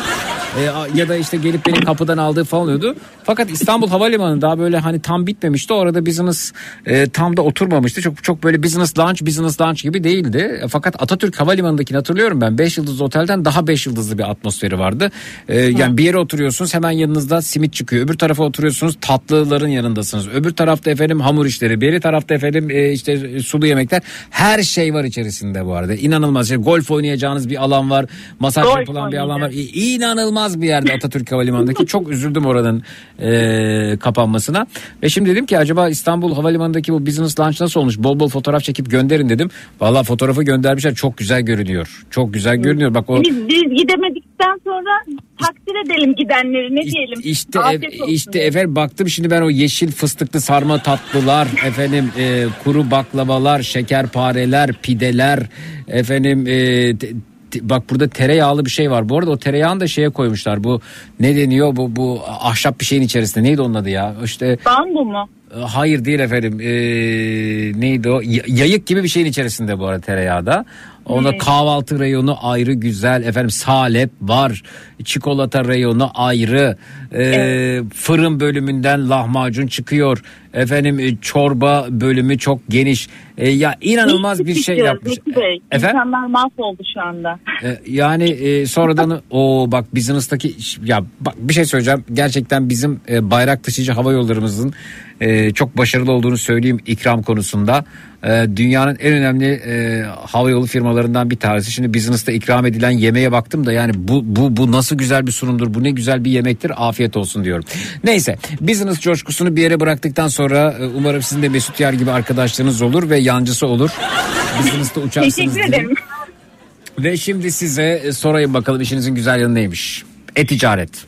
Ee, ya da işte gelip beni kapıdan aldığı falan oluyordu. Fakat İstanbul Havalimanı daha böyle hani tam bitmemişti. Orada business e, tam da oturmamıştı. Çok çok böyle business lunch business lunch gibi değildi. Fakat Atatürk Havalimanı'ndakini hatırlıyorum ben. 5 yıldızlı otelden daha 5 yıldızlı bir atmosferi vardı. E, yani bir yere oturuyorsunuz hemen yanınızda simit çıkıyor. Öbür tarafa oturuyorsunuz tatlıların yanındasınız. Öbür tarafta efendim hamur işleri. Beri tarafta efendim e, işte sulu yemekler. Her şey var içerisinde bu arada. İnanılmaz. şey. golf oynayacağınız bir alan var. Masaj Golf yapılan bir alan var. İnanılmaz bir yerde Atatürk Havalimanı'ndaki. Çok üzüldüm oranın e, kapanmasına. Ve şimdi dedim ki acaba İstanbul Havalimanı'ndaki bu business lunch nasıl olmuş? Bol bol fotoğraf çekip gönderin dedim. Valla fotoğrafı göndermişler. Çok güzel görünüyor. Çok güzel görünüyor. Bak o Biz, biz gidemedikten sonra takdir edelim gidenleri ne diyelim. işte Afiyet olsun işte efendim baktım şimdi ben o yeşil fıstıklı sarma tatlılar efendim e, kuru baklavalar, şekerpareler, pideler efendim e, te- bak burada tereyağlı bir şey var. Bu arada o tereyağını da şeye koymuşlar. Bu ne deniyor? Bu bu ahşap bir şeyin içerisinde. Neydi onun adı ya? İşte Bambu mu? e, Hayır değil efendim. Ee, neydi o? Yayık gibi bir şeyin içerisinde bu arada tereyağı da. Onda kahvaltı reyonu ayrı güzel. Efendim salep var. Çikolata reyonu ayrı. Ee, Fırın bölümünden lahmacun çıkıyor. Efendim e, çorba bölümü çok geniş. E, ya inanılmaz bir şey yapmış. Bey. Efendim? İnsanlar mahvoldu şu anda. E, yani e, sonradan o bak business'taki ya bak bir şey söyleyeceğim. Gerçekten bizim e, bayrak taşıyıcı hava yollarımızın e, çok başarılı olduğunu söyleyeyim ikram konusunda. E, dünyanın en önemli e, hava yolu firmalarından bir tanesi. Şimdi business'ta ikram edilen yemeğe baktım da yani bu bu bu nasıl güzel bir sunumdur. Bu ne güzel bir yemektir. Afiyet olsun diyorum. Neyse business coşkusunu bir yere bıraktıktan sonra e, umarım sizin de Mesut Yer gibi arkadaşlarınız olur ve yancısı olur. Business'ta uçarsınız Teşekkür diye. ederim. Ve şimdi size e, sorayım bakalım işinizin güzel yanı neymiş? E-ticaret.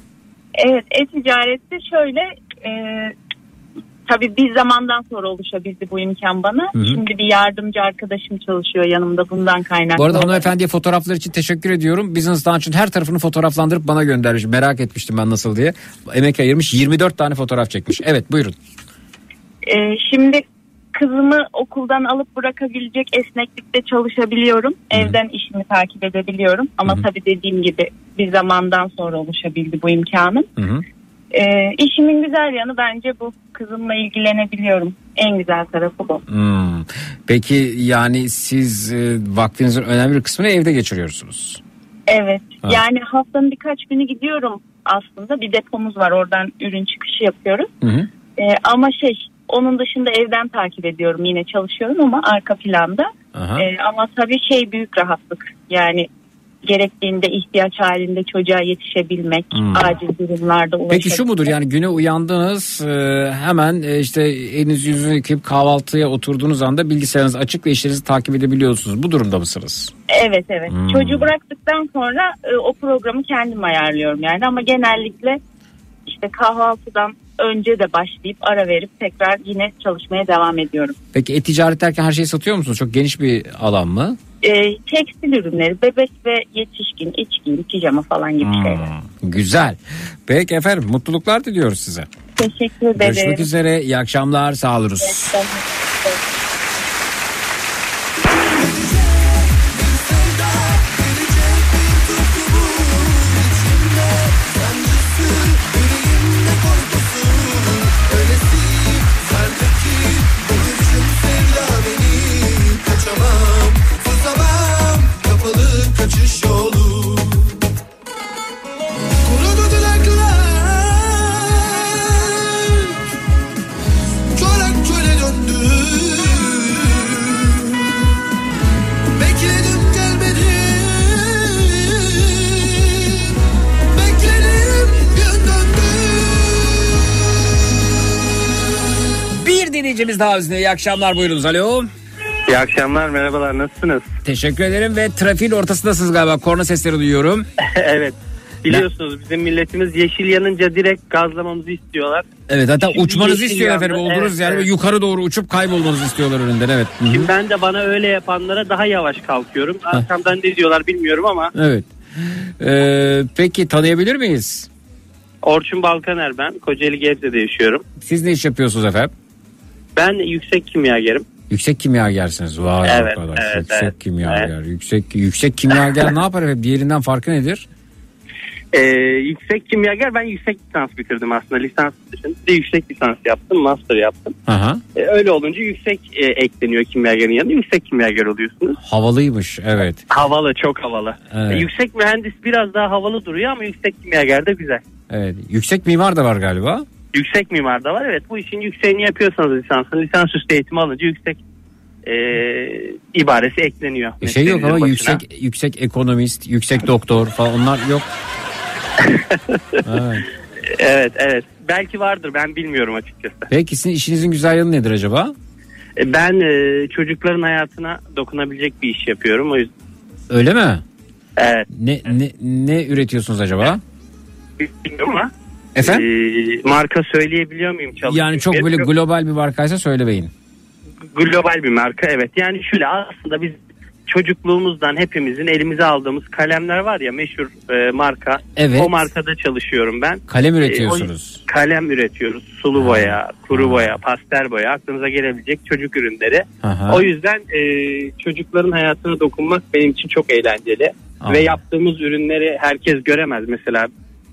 Evet e-ticarette şöyle e, tabii bir zamandan sonra oluşabildi bu imkan bana. Hı hı. Şimdi bir yardımcı arkadaşım çalışıyor yanımda bundan kaynaklı. Bu arada hanımefendiye fotoğraflar için teşekkür ediyorum. Business Launch'ın her tarafını fotoğraflandırıp bana göndermiş. Merak etmiştim ben nasıl diye. Emek ayırmış 24 tane fotoğraf çekmiş. Evet buyurun. E, şimdi kızımı okuldan alıp bırakabilecek esneklikte çalışabiliyorum. Evden işimi takip edebiliyorum. Ama tabii dediğim gibi bir zamandan sonra oluşabildi bu imkanım. Hı hı. E, işimin güzel yanı bence bu. Kızımla ilgilenebiliyorum. En güzel tarafı bu. Hmm. Peki yani siz e, vaktinizin önemli bir kısmını evde geçiriyorsunuz. Evet. Ha. Yani haftanın birkaç günü gidiyorum aslında. Bir depomuz var. Oradan ürün çıkışı yapıyoruz. Hı hı. Ee, ama şey onun dışında evden takip ediyorum. Yine çalışıyorum ama arka planda. Aha. Ee, ama tabii şey büyük rahatlık. Yani gerektiğinde ihtiyaç halinde çocuğa yetişebilmek, Hmm. acil durumlarda ulaşabilmek. Peki şu mudur yani güne uyandınız e, hemen e, işte eliniz yüzünü yıkayıp kahvaltıya oturduğunuz anda bilgisayarınız açık ve işlerinizi takip edebiliyorsunuz. Bu durumda mısınız? Evet evet. Hmm. Çocuğu bıraktıktan sonra e, o programı kendim ayarlıyorum yani ama genellikle işte kahvaltıdan önce de başlayıp ara verip tekrar yine çalışmaya devam ediyorum. Peki e-ticaret derken her şeyi satıyor musunuz? Çok geniş bir alan mı? E, tekstil ürünleri, bebek ve yetişkin, iç giyim, pijama falan gibi Hmm. şeyler. Güzel. Peki efendim mutluluklar diliyoruz size. Teşekkür ederim. Görüşmek üzere. İyi akşamlar. Sağ oluruz. Dinleyicimiz daha bizimle. İyi akşamlar buyurunuz. Alo. İyi akşamlar merhabalar nasılsınız? Teşekkür ederim ve trafiğin ortasındasınız galiba. Korna sesleri duyuyorum. evet biliyorsunuz bizim milletimiz yeşil yanınca direkt gazlamamızı istiyorlar. Evet hatta Şimdi uçmanızı istiyor yandı. efendim. Olduğunuz Evet, yani evet. ve yukarı doğru uçup kaybolmanızı istiyorlar önünden. Evet. Hı hı. Şimdi ben de bana öyle yapanlara daha yavaş kalkıyorum. Arkamdan ne diyorlar bilmiyorum ama Evet. Ee, peki tanıyabilir miyiz? Orçun Balkaner ben Kocaeli Gebze'de yaşıyorum. Siz ne iş yapıyorsunuz efendim? Ben yüksek kimyagerim. Yüksek kimyagersiniz. Vay Evet, arkadaş. evet, yüksek evet. kimyager. Yüksek yüksek kimyager ne yapar efendim? Diğerinden farkı nedir? Ee, yüksek kimyager ben yüksek lisans bitirdim aslında lisans dışında yüksek lisans yaptım master yaptım. Aha. Ee, öyle olunca yüksek e, ekleniyor kimyagerin yanına yüksek kimyager oluyorsunuz. Havalıymış evet. Havalı çok havalı. Evet. Ee, yüksek mühendis biraz daha havalı duruyor ama yüksek kimyager de güzel. Evet. Yüksek mimar da var galiba. Yüksek mimar da var evet bu işin yükseğini yapıyorsanız lisansın lisansüstü eğitimi alınca yüksek e, ibaresi ekleniyor. E şey yok ama başına. yüksek yüksek ekonomist, yüksek doktor falan onlar yok. evet. Evet evet belki vardır ben bilmiyorum açıkçası. Peki sizin işinizin güzel yanı nedir acaba? E, Ben e, çocukların hayatına dokunabilecek bir iş yapıyorum o yüzden. Öyle mi? Evet. Ne ne ne üretiyorsunuz acaba? Bilmiyorum ama. Efendim? e, marka söyleyebiliyor muyum? çalıştığım Yani çok böyle global bir markaysa söylemeyin. global bir marka evet. Yani şöyle aslında biz çocukluğumuzdan hepimizin elimize aldığımız kalemler var ya meşhur e, marka. Evet. O markada çalışıyorum ben. Kalem E, üretiyorsunuz. o- kalem üretiyoruz. Sulu boya, kuru boya, pastel boya aklınıza gelebilecek çocuk ürünleri. Aha. O yüzden e, çocukların hayatına dokunmak benim için çok eğlenceli. Aa. Ve yaptığımız ürünleri herkes göremez. Mesela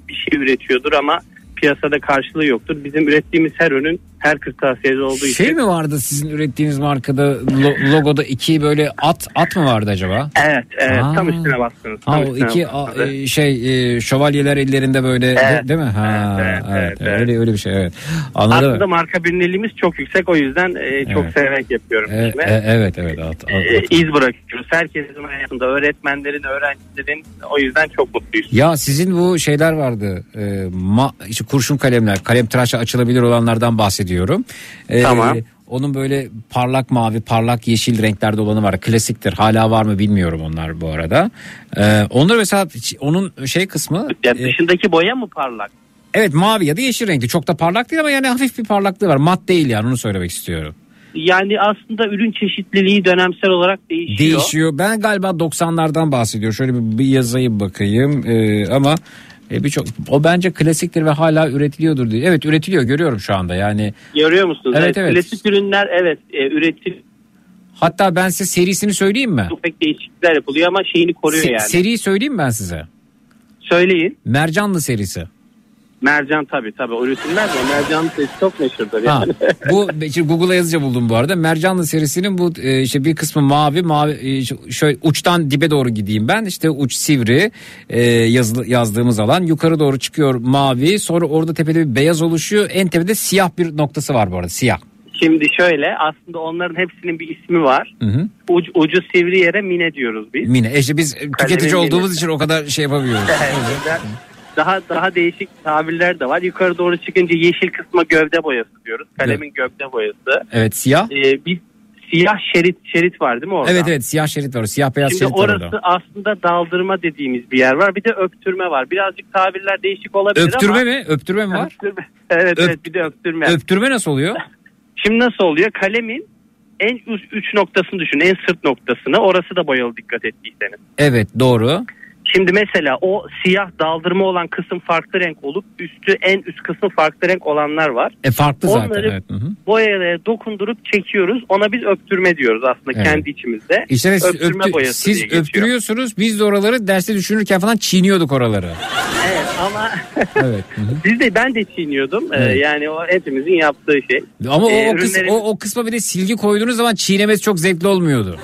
bir şey üretiyordur ama piyasada karşılığı yoktur. Bizim ürettiğimiz her ürün Her kırtasiyede olduğu için. Şey mi vardı sizin ürettiğiniz markada lo- logoda iki böyle at at mı vardı acaba? Evet, evet Aa. tam üstüne bastınız. tam Ha o üstüne iki bastınız. a- e, şey e, şövalyeler ellerinde böyle de- Evet. değil mi? Ha Evet, evet, evet, evet, öyle öyle bir şey evet. Anladım. Aslında marka bilinirliğimiz çok yüksek o yüzden e, çok Evet. severek yapıyorum. E, işimi. e, evet evet at, at, E, at. iz bırakıyoruz. Herkesin hayatında öğretmenlerin, öğrencilerin o yüzden çok mutluyuz. Ya sizin bu şeyler vardı. E, ma, işte kurşun kalemler, kalem tıraşla açılabilir olanlardan bahsediyorum. E, Tamam. Onun böyle parlak mavi, parlak yeşil renklerde olanı var. Klasiktir. Hala var mı bilmiyorum onlar bu arada. E, onları mesela onun şey kısmı Ya e, dışındaki boya mı parlak? evet mavi ya da yeşil renkli. Çok da parlak değil ama yani hafif bir parlaklığı var. Mat değil yani onu söylemek istiyorum. Yani aslında ürün çeşitliliği dönemsel olarak değişiyor. Değişiyor. Ben galiba 90'lardan bahsediyorum. Şöyle bir, bir yazayım bakayım. Ee, ama e, birçok o bence klasiktir ve hala üretiliyordur diye. Evet üretiliyor görüyorum şu anda. Yani Görüyor musunuz? Evet, evet. Klasik ürünler evet e, üretim hatta ben size serisini söyleyeyim mi? ufak değişiklikler yapılıyor ama şeyini koruyor Se- yani. Seriyi söyleyeyim ben size. Söyleyin. Mercanlı serisi. Mercan tabii tabii o üretimler de o mercan sesi çok meşhurdur Ha, yani. bu şimdi Google'a yazınca buldum bu arada. Mercanlı serisinin bu e, işte bir kısmı mavi, mavi e, şöyle uçtan dibe doğru gideyim ben. İşte uç sivri e, yazılı, yazdığımız alan yukarı doğru çıkıyor mavi. Sonra orada tepede bir beyaz oluşuyor. En tepede siyah bir noktası var bu arada siyah. Şimdi şöyle aslında onların hepsinin bir ismi var. Hı hı. Ucu, ucu sivri yere mine diyoruz biz. Mine. E işte biz tüketici minesi. olduğumuz için o kadar şey yapamıyoruz. Evet. Daha daha değişik tabirler de var. Yukarı doğru çıkınca yeşil kısma gövde boyası diyoruz. Kalemin gövde boyası. Evet siyah. Ee, bir siyah şerit şerit var değil mi orada? Evet evet siyah şerit var. Siyah beyaz Şimdi şerit var orası aslında daldırma dediğimiz bir yer var. Bir de öptürme var. Birazcık tabirler değişik olabilir Öptürme ama. mi? Öptürme mi var? Öptürme. Evet Öp- evet bir de öptürme. Öptürme nasıl oluyor? Şimdi nasıl oluyor? Kalemin en üst uç noktasını düşün. En sırt noktasını. Orası da boyalı dikkat ettiyseniz. Evet doğru. Şimdi mesela o siyah daldırma olan kısım farklı renk olup üstü en üst kısım farklı renk olanlar var. E farklı zaten Onları evet. Hı hı. boyaya dokundurup çekiyoruz. Ona biz öptürme diyoruz aslında Evet. kendi içimizde. İşte siz, öptürme öptü- boyası siz diye geçiyor. öptürüyorsunuz biz de oraları derste düşünürken falan çiğniyorduk oraları. Evet ama Evet. hı hı. biz de ben de çiğniyordum. Ee, Evet. yani o hepimizin yaptığı şey. Ama o, Ee, o, kıs- ürünlerin- o, o kısma bir de silgi koyduğunuz zaman çiğnemesi çok zevkli olmuyordu.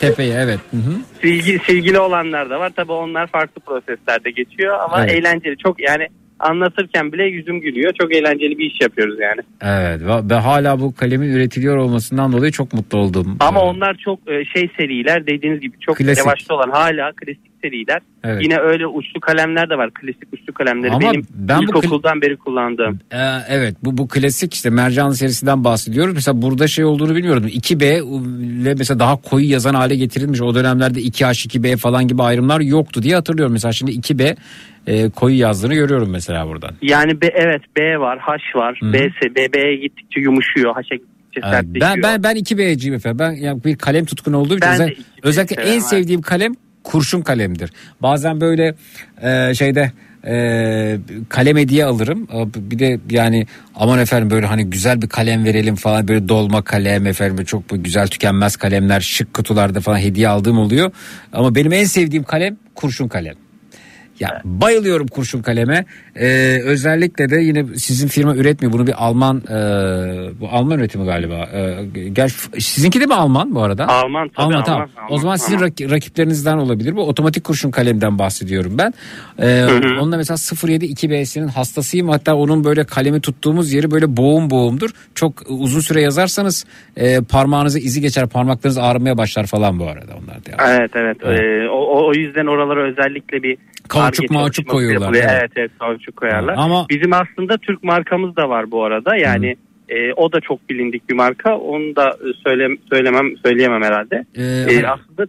Tepeye evet. Hı hı. Silgi, silgili olanlar da var. Tabii onlar farklı proseslerde geçiyor ama Evet. eğlenceli. Çok yani anlatırken bile yüzüm gülüyor. Çok eğlenceli bir iş yapıyoruz yani. Evet ve hala bu kalemin üretiliyor olmasından dolayı çok mutlu oldum. Ama Evet. onlar çok e, şey seriler dediğiniz gibi çok Klasik. revaçta olan hala klasik seriler. Evet. Yine öyle uçlu kalemler de var. Klasik uçlu kalemleri Ama benim ben bu ilkokuldan beri kullandığım. Ee, evet bu bu klasik işte mercanlı serisinden bahsediyoruz. Mesela burada şey olduğunu bilmiyordum. 2B ile mesela daha koyu yazan hale getirilmiş. O dönemlerde 2H 2B falan gibi ayrımlar yoktu diye hatırlıyorum. Mesela şimdi 2B e, koyu yazdığını görüyorum mesela buradan. Yani B, evet B var, H var, Hı hı. B, B'ye gittikçe yumuşuyor, H'e gittikçe sertleşiyor. ben ben ben 2B'ciyim efendim. Ben yani bir kalem tutkunu olduğum için Ben de özel- 2B özellikle en sevdiğim kalem kurşun kalemdir. Bazen böyle e, şeyde e, kalem hediye alırım. E, Bir de yani aman efendim böyle hani güzel bir kalem verelim falan böyle dolma kalem efendim çok bu güzel tükenmez kalemler şık kutularda falan hediye aldığım oluyor. Ama benim en sevdiğim kalem kurşun kalem. Ya bayılıyorum kurşun kaleme. Ee, özellikle de yine sizin firma üretmiyor. Bunu bir Alman e, bu Alman üretimi galiba. Ee, gel sizinki de mi Alman bu arada? Alman tabii, Alman, tamam. Alman, o zaman sizin rak- rakiplerinizden olabilir. Bu otomatik kurşun kalemden bahsediyorum ben. Ee, onunla mesela 07 2B'sinin hastasıyım. Hatta onun böyle kalemi tuttuğumuz yeri böyle boğum boğumdur. Çok uzun süre yazarsanız e, parmağınıza izi geçer, parmaklarınız ağrımaya başlar falan bu arada onlar da. Evet evet. Ee, o, o- o yüzden oralara özellikle bir Kauçuk mauçuk koyuyorlar, yapılıyor. evet. Evet kauçuk koyarlar. Ama- Bizim aslında Türk markamız da var bu arada. Yani e, o da çok bilindik bir marka. Onu da e, söyle, söylemem söyleyemem herhalde. Ee, E, aslında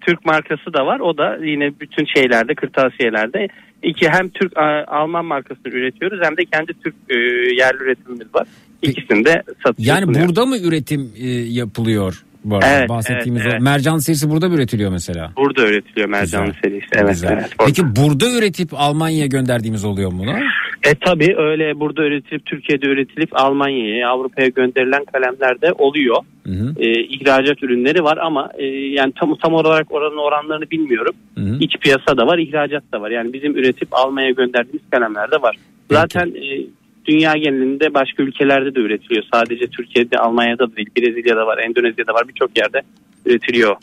Türk markası da var. O da yine bütün şeylerde, kırtasiyelerde iki hem Türk Alman markasını üretiyoruz hem de kendi Türk e, yerli üretimimiz var. İkisini de satışa Yani burada mı üretim e, yapılıyor bu arada Evet, bahsettiğimiz evet, o evet. mercan serisi burada mı üretiliyor mesela? Burada üretiliyor mercanlı Güzel. serisi. Evet, Güzel. evet. Peki burada üretip Almanya'ya gönderdiğimiz oluyor mu? bunu? E tabi öyle burada üretilip Türkiye'de üretilip Almanya'ya Avrupa'ya gönderilen kalemler de oluyor. Hı hı. E, ihracat ürünleri var ama e, yani tam tam olarak oranın oranlarını bilmiyorum. Hı hı. İç piyasa da var, ihracat da var. Yani bizim üretip Almanya'ya gönderdiğimiz kalemler de var. Zaten e, dünya genelinde başka ülkelerde de üretiliyor. Sadece Türkiye'de, Almanya'da da değil, Brezilya'da var, Endonezya'da var birçok yerde üretiliyor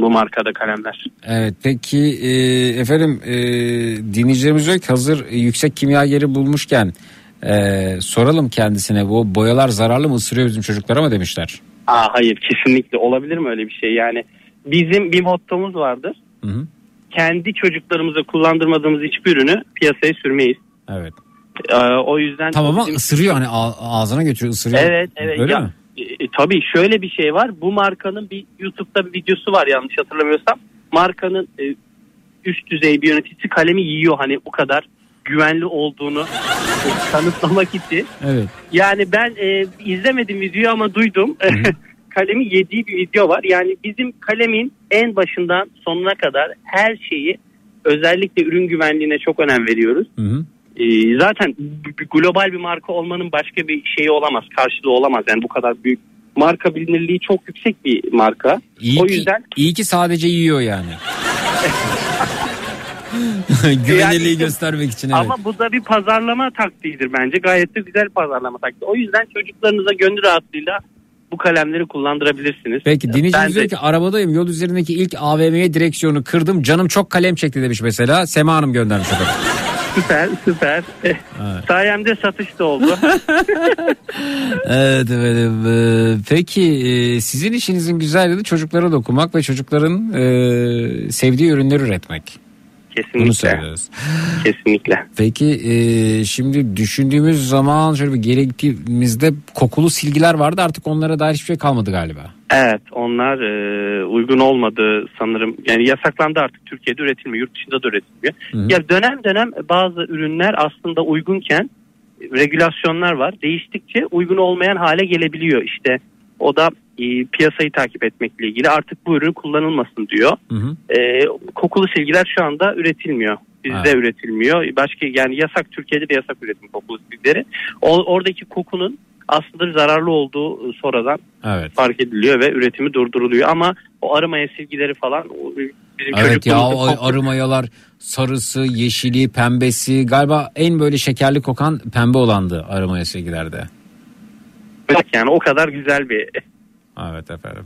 bu markada kalemler. Evet peki e, efendim e, dinleyicilerimiz diyor ki hazır yüksek kimyageri bulmuşken e, soralım kendisine bu boyalar zararlı mı ısırıyor bizim çocuklara mı demişler. Aa, hayır kesinlikle olabilir mi öyle bir şey yani bizim bir mottomuz vardır. Hı hı. Kendi çocuklarımıza kullandırmadığımız hiçbir ürünü piyasaya sürmeyiz. Evet. Ee, o yüzden Tamam ama bizim- ısırıyor hani ağzına götürüyor ısırıyor. Evet evet. Öyle ya, mi? e, e, tabii şöyle bir şey var. Bu markanın bir YouTube'da bir videosu var yanlış hatırlamıyorsam. Markanın e, üst düzey bir yöneticisi kalemi yiyor hani o kadar güvenli olduğunu e, kanıtlamak için. Evet. Yani ben e, izlemedim videoyu ama duydum. kalemi yediği bir video var. Yani bizim kalemin en başından sonuna kadar her şeyi özellikle ürün güvenliğine çok önem veriyoruz. Hı hı. Ee, zaten global bir marka olmanın başka bir şeyi olamaz, karşılığı olamaz. Yani bu kadar büyük marka bilinirliği çok yüksek bir marka. İyi o ki, yüzden iyi ki sadece yiyor yani. Güvenilirliği Yani- göstermek için evet. ama bu da bir pazarlama taktiğidir bence. Gayet de güzel pazarlama taktiği. O yüzden çocuklarınıza gönül rahatlığıyla bu kalemleri kullandırabilirsiniz. Peki dinleyicimiz de- diyor ki arabadayım yol üzerindeki ilk AVM'ye direksiyonu kırdım canım çok kalem çekti demiş mesela. Sema Hanım göndermiş efendim. Süper süper. Sayemde satış da oldu. evet efendim. Peki e, sizin işinizin güzel yanı çocuklara dokumak ve çocukların e, sevdiği ürünleri üretmek. Bunu Kesinlikle. söylüyoruz. Kesinlikle. Peki e, şimdi düşündüğümüz zaman şöyle bir geri gittiğimizde kokulu silgiler vardı artık onlara dair hiçbir şey kalmadı galiba. Evet onlar e, uygun olmadı sanırım. Yani yasaklandı artık Türkiye'de üretilmiyor. Yurt dışında da üretilmiyor. Hı hı. Ya dönem dönem bazı ürünler aslında uygunken regülasyonlar var. Değiştikçe uygun olmayan hale gelebiliyor. İşte o da e, piyasayı takip etmekle ilgili artık bu ürün kullanılmasın diyor. Hı hı. E, kokulu silgiler şu anda üretilmiyor. Bizde Evet. üretilmiyor. Başka yani yasak Türkiye'de de yasak üretim kokulu silgileri. O, oradaki kokunun aslında zararlı olduğu e, sonradan Evet. fark ediliyor ve üretimi durduruluyor ama o arımaya silgileri falan o bizim Evet ya o koktu. arı mayalar sarısı, yeşili, pembesi galiba en böyle şekerli kokan pembe olandı arı maya silgilerde. yani o kadar güzel bir Evet efendim.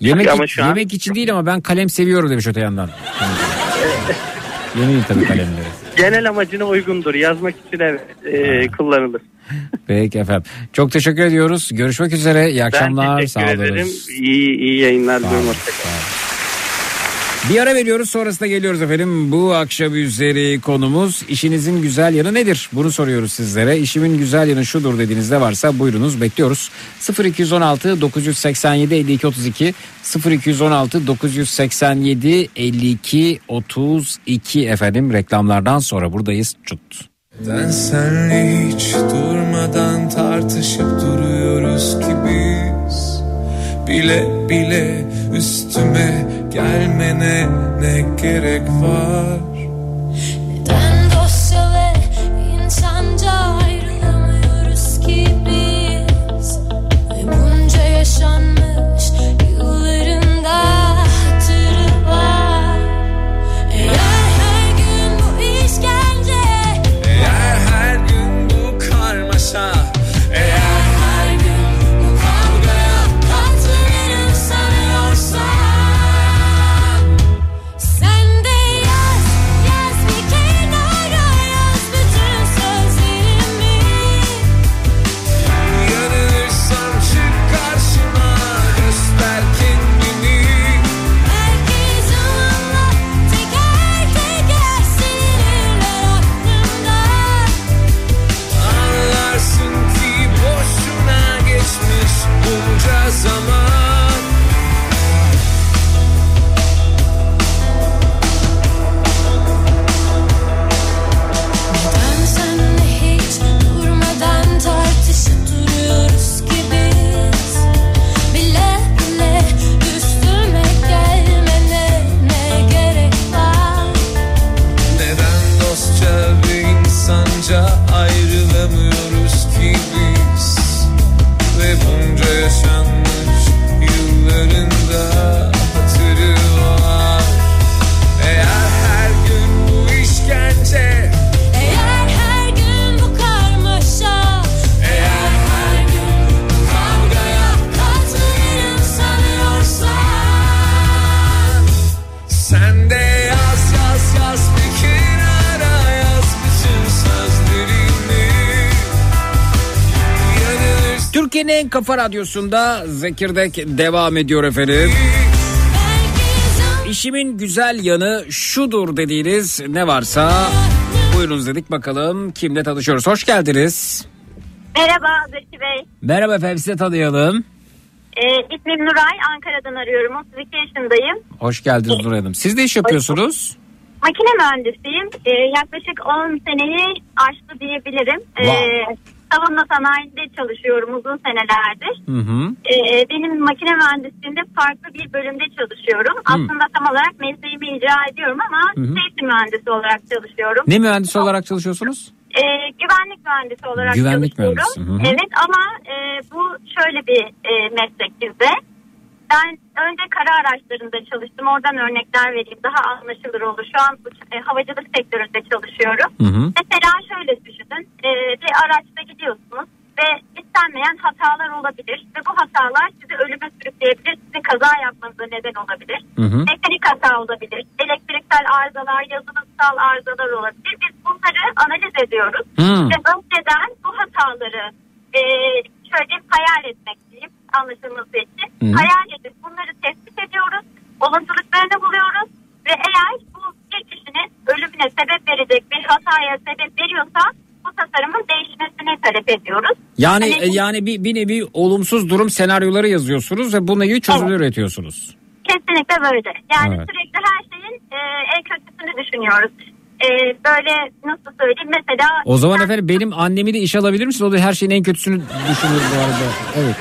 Yemek, Ama şu an- yemek için değil ama ben kalem seviyorum demiş öte yandan. Yemeyin tabii kalemleri. genel amacına uygundur. Yazmak için evet e, kullanılır. Peki efendim. Çok teşekkür ediyoruz. Görüşmek üzere. İyi akşamlar. ben Sağ teşekkür olun. ederim. İyi, iyi yayınlar diliyorum. Bir ara veriyoruz sonrasında geliyoruz efendim. Bu akşam üzeri konumuz işinizin güzel yanı nedir? Bunu soruyoruz sizlere. İşimin güzel yanı şudur dediğinizde varsa buyurunuz bekliyoruz. 0216 987 52 32 0216 987 52 32 efendim reklamlardan sonra buradayız. Çut. Ben senle hiç durmadan tartışıp duruyoruz ki biz. Bile bile üstüme gelmene ne gerek var? Neden kafa radyosunda Zekirdek devam ediyor efendim. İşimin güzel yanı şudur dediğiniz ne varsa buyurunuz dedik bakalım kimle tanışıyoruz. Hoş geldiniz. Merhaba Zeki Bey. Merhaba efendim size tanıyalım. Ee, ismim Nuray. Ankara'dan arıyorum. 32 yaşındayım. Hoş geldiniz Nur Hanım. Siz de iş yapıyorsunuz. Makine mühendisiyim. Ee, yaklaşık 10 seneyi aştı diyebilirim. Ee, Wow. Savunma sanayinde çalışıyorum uzun senelerdir. Hı hı. Ee, benim makine mühendisliğinde farklı bir bölümde çalışıyorum. Aslında tam olarak mesleğimi icra ediyorum ama Hı hı. safety mühendisi olarak çalışıyorum. Ne mühendisi olarak çalışıyorsunuz? Ee, güvenlik mühendisi olarak Güvenlik çalışıyorum. mühendisi, hı hı. Evet ama e, bu şöyle bir e, meslek bizde. Ben önce kara araçlarında çalıştım. Oradan örnekler vereyim. Daha anlaşılır olur. Şu an e, havacılık sektöründe çalışıyorum. Hı hı. Mesela şöyle düşünün. E, bir araçta gidiyorsunuz ve istenmeyen hatalar olabilir. Ve bu hatalar sizi ölüme sürükleyebilir. Sizi kaza yapmanıza neden olabilir. Hı hı. Mekanik hata olabilir. Elektriksel arızalar, yazılımsal arızalar olabilir. Biz bunları analiz ediyoruz. Hmm. Ve önceden bu hataları e, şöyle hayal etmek diyeyim anlaşılması için. Hı. Hayal edip bunları tespit ediyoruz. Olasılıklarını buluyoruz. Ve eğer bu bir kişinin ölümüne sebep verecek bir hataya sebep veriyorsa bu tasarımın değişmesini talep ediyoruz. Yani Hani- e, yani bir, bir nevi olumsuz durum senaryoları yazıyorsunuz ve bununla ilgili çözümler üretiyorsunuz. Kesinlikle böyle. Yani Evet. sürekli her şeyin e, en kötüsünü düşünüyoruz. E, böyle nasıl söyleyeyim mesela... O zaman efendim benim annemi de işe alabilir misiniz? O da her şeyin en kötüsünü düşünür bu arada. Evet.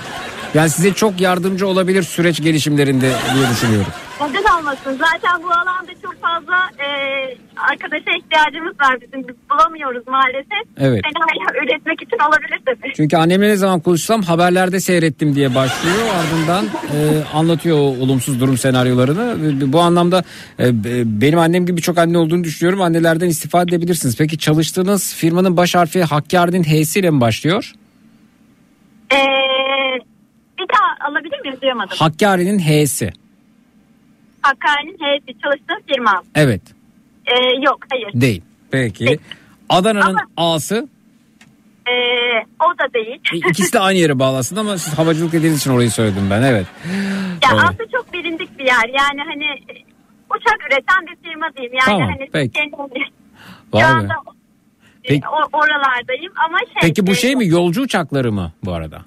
Yani size çok yardımcı olabilir süreç gelişimlerinde diye düşünüyorum. Neden olmasın? Zaten bu alanda çok fazla e, arkadaşa ihtiyacımız var bizim. Biz bulamıyoruz maalesef. Evet. Senaryo üretmek için olabilir tabii. Çünkü annemle ne zaman konuşsam haberlerde seyrettim diye başlıyor. Ardından e, anlatıyor o olumsuz durum senaryolarını. Bu anlamda e, be- benim annem gibi çok anne olduğunu düşünüyorum. Annelerden istifade edebilirsiniz. Peki çalıştığınız firmanın baş harfi Hakkari'nin H'si ile mi başlıyor? E, bir daha alabilir miyim? Duyamadım. Hakkari'nin H'si. Hakkari'nin heyeti çalıştığım firma. Evet. E, yok hayır. Değil. Peki. Adana'nın A'sı. E, o da değil. İkisi de aynı yere bağlı aslında ama siz havacılık dediğiniz için orayı söyledim ben. Evet. Ya Evet. aslında çok bilindik bir yer. Yani hani e, uçak üreten bir firma diyeyim. Yani Tamam, hani peki. kendim- Vay şu anda e, Peki- o- oralardayım ama şey. Peki bu e, şey mi yolcu uçakları mı bu arada?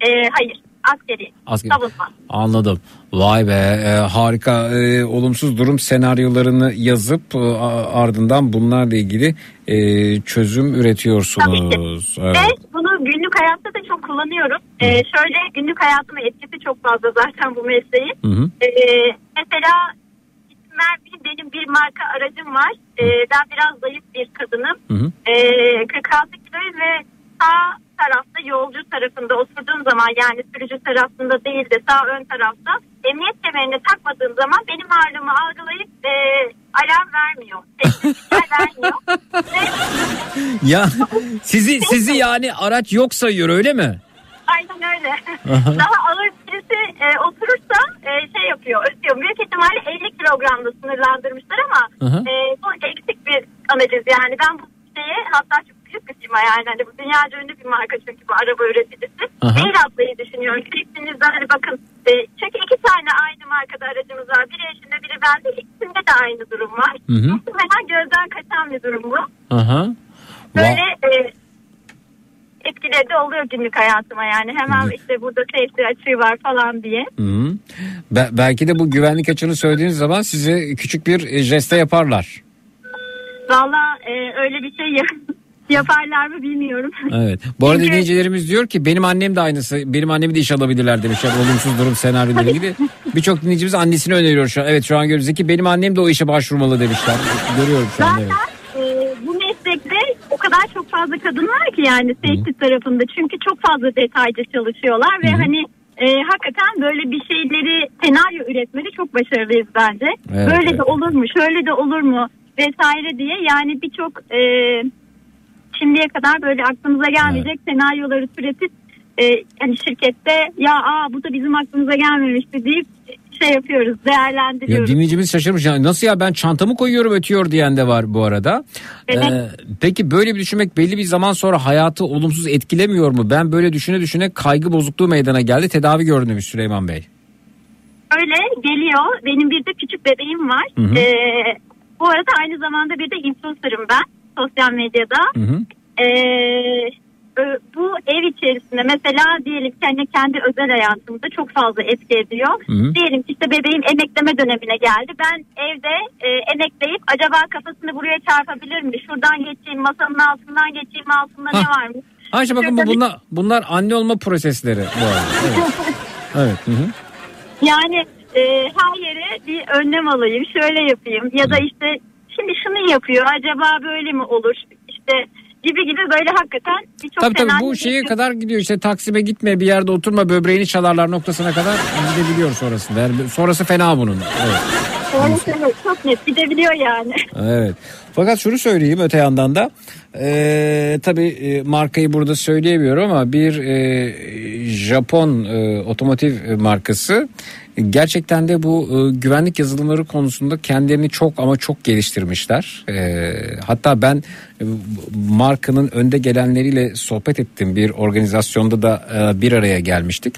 e, hayır askeri. Askeri. Savunma. Anladım. Vay be e, harika E, olumsuz durum senaryolarını yazıp e, ardından bunlarla ilgili e, çözüm üretiyorsunuz. Evet. Ve bunu günlük hayatta da çok kullanıyorum. E, şöyle günlük hayatıma etkisi çok fazla zaten bu mesleğin. Hı hı. E, mesela benim bir marka aracım var. E, ben biraz zayıf bir kadınım. Hı hı. E, 46 kiloyum ve sağ tarafta yolcu tarafında oturduğum zaman yani sürücü tarafında değil de sağ ön tarafta emniyet kemerini takmadığım zaman benim ağırlığımı algılayıp e, alarm vermiyor. Vermiyor. Ve Ya sizi sizi yani araç yok sayıyor öyle mi? Aynen öyle. Aha. Daha ağır birisi e, oturursa e, şey yapıyor, ötüyor. Büyük ihtimalle 50 kilogramda sınırlandırmışlar ama Aha. e, bu eksik bir analiz yani. Ben bu şeye hatta çok firma yani. Hani bu dünyaca ünlü bir marka çünkü bu araba üreticisi. Aha. Mail atmayı düşünüyorum. Kliklerinizde hani bakın. E, çünkü iki tane aynı markada aracımız var. Biri eşinde biri bende. İkisinde de aynı durum var. Hı hı. Muhtemelen gözden kaçan bir durum bu. Aha. Böyle e, etkileri de oluyor günlük hayatıma yani. Hemen işte burada safety açığı var falan diye. Hı. Be- belki de bu güvenlik açığını söylediğiniz zaman size küçük bir e, jeste yaparlar. Valla e, öyle bir şey ya- yaparlar mı bilmiyorum. Evet. Bu arada Çünkü- dinleyicilerimiz diyor ki benim annem de aynısı. Benim annemi de iş alabilirler demişler. Olumsuz durum senaryoları ilgili. Birçok dinleyicimiz annesini öneriyor şu an. Evet şu an görüyoruz ki benim annem de o işe başvurmalı demişler. Görüyorum şu an. Evet. e, bu meslekte o kadar çok fazla kadın var ki yani safety tarafında. Çünkü çok fazla detaycı çalışıyorlar ve Hı hı. hani e, hakikaten böyle bir şeyleri senaryo üretmede çok başarılıyız bence. Evet, böyle evet. de olur mu, şöyle de olur mu vesaire diye yani birçok e, şimdiye kadar böyle aklımıza gelmeyecek senaryoları türetip e, hani şirkette ya aa bu da bizim aklımıza gelmemişti deyip şey yapıyoruz, Ya değerlendiriyoruz. dinleyicimiz şaşırmış. Yani nasıl ya ben çantamı koyuyorum ötüyor diyen de var bu arada. Evet. Ee, peki böyle bir düşünmek belli bir zaman sonra hayatı olumsuz etkilemiyor mu? Ben böyle düşüne düşüne kaygı bozukluğu meydana geldi. Tedavi gördüm demiş Süleyman Bey. Öyle geliyor. Benim bir de küçük bebeğim var. Hı hı. Ee, bu arada aynı zamanda bir de influencer'ım ben sosyal medyada. Hı hı. Ö- bu ev içerisinde mesela diyelim ki hani kendi özel hayatımda çok fazla etki ediyor. Hı hı. Diyelim ki işte bebeğim emekleme dönemine geldi. Ben evde e, emekleyip acaba kafasını buraya çarpabilir mi? Şuradan geçeyim masanın altından geçeyim altında ne Hah. var mı? Ayşe bakın bu bunlar, bunlar anne olma prosesleri bu arada. Evet. evet. Hı hı. Yani e, her yere bir önlem alayım, şöyle yapayım ya da işte şimdi şunu yapıyor acaba böyle mi olur işte gibi gibi böyle hakikaten birçok Tabii tabii bu şeye geçiyor. kadar gidiyor işte Taksim'e gitme bir yerde oturma böbreğini çalarlar noktasına kadar gidebiliyor sonrasında. Yani sonrası fena bunun. Evet. Evet, çok net gidebiliyor yani. Evet. Fakat şunu söyleyeyim öte yandan da e, tabii e, markayı burada söyleyemiyorum ama bir e, Japon e, otomotiv markası gerçekten de bu e, güvenlik yazılımları konusunda kendilerini çok ama çok geliştirmişler. E, hatta ben markanın önde gelenleriyle sohbet ettim bir organizasyonda da e, bir araya gelmiştik.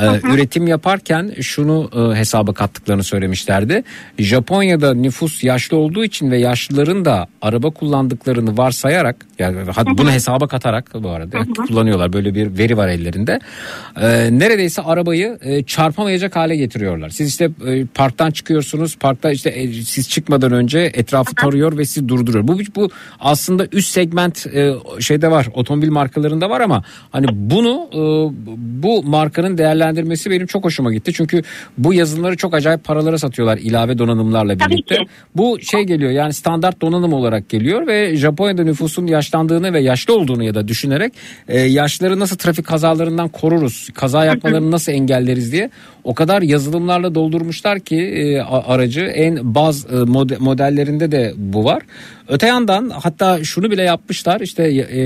E, üretim yaparken şunu e, hesaba kattıklarını söylemişlerdi. Japonya'da nüfus yaşlı olduğu için ve yaşlıların da araba kullandıklarını varsayarak yani bunu hesaba katarak bu arada kullanıyorlar böyle bir veri var ellerinde. Neredeyse arabayı çarpamayacak hale getiriyorlar. Siz işte parktan çıkıyorsunuz. Parkta işte siz çıkmadan önce etrafı tarıyor ve sizi durduruyor. Bu bu aslında üst segment e, şeyde var. Otomobil markalarında var ama hani bunu e, bu markanın değerlendirmesi benim çok hoşuma gitti. Çünkü bu yazılımları çok acayip paralara satıyorlar ilave donanımlarla birlikte. Bu şey geliyor yani standart donanım olarak geliyor ve Japonya'da nüfusun yaşlandığını ve yaşlı olduğunu ya da düşünerek e, yaşları nasıl trafik kazalarından koruruz, kaza yapmalarını nasıl engelleriz diye o kadar yazılımlarla doldurmuşlar ki e, aracı en baz e, mode- modellerinde de bu var. Öte yandan hatta şunu bile yapmışlar işte e,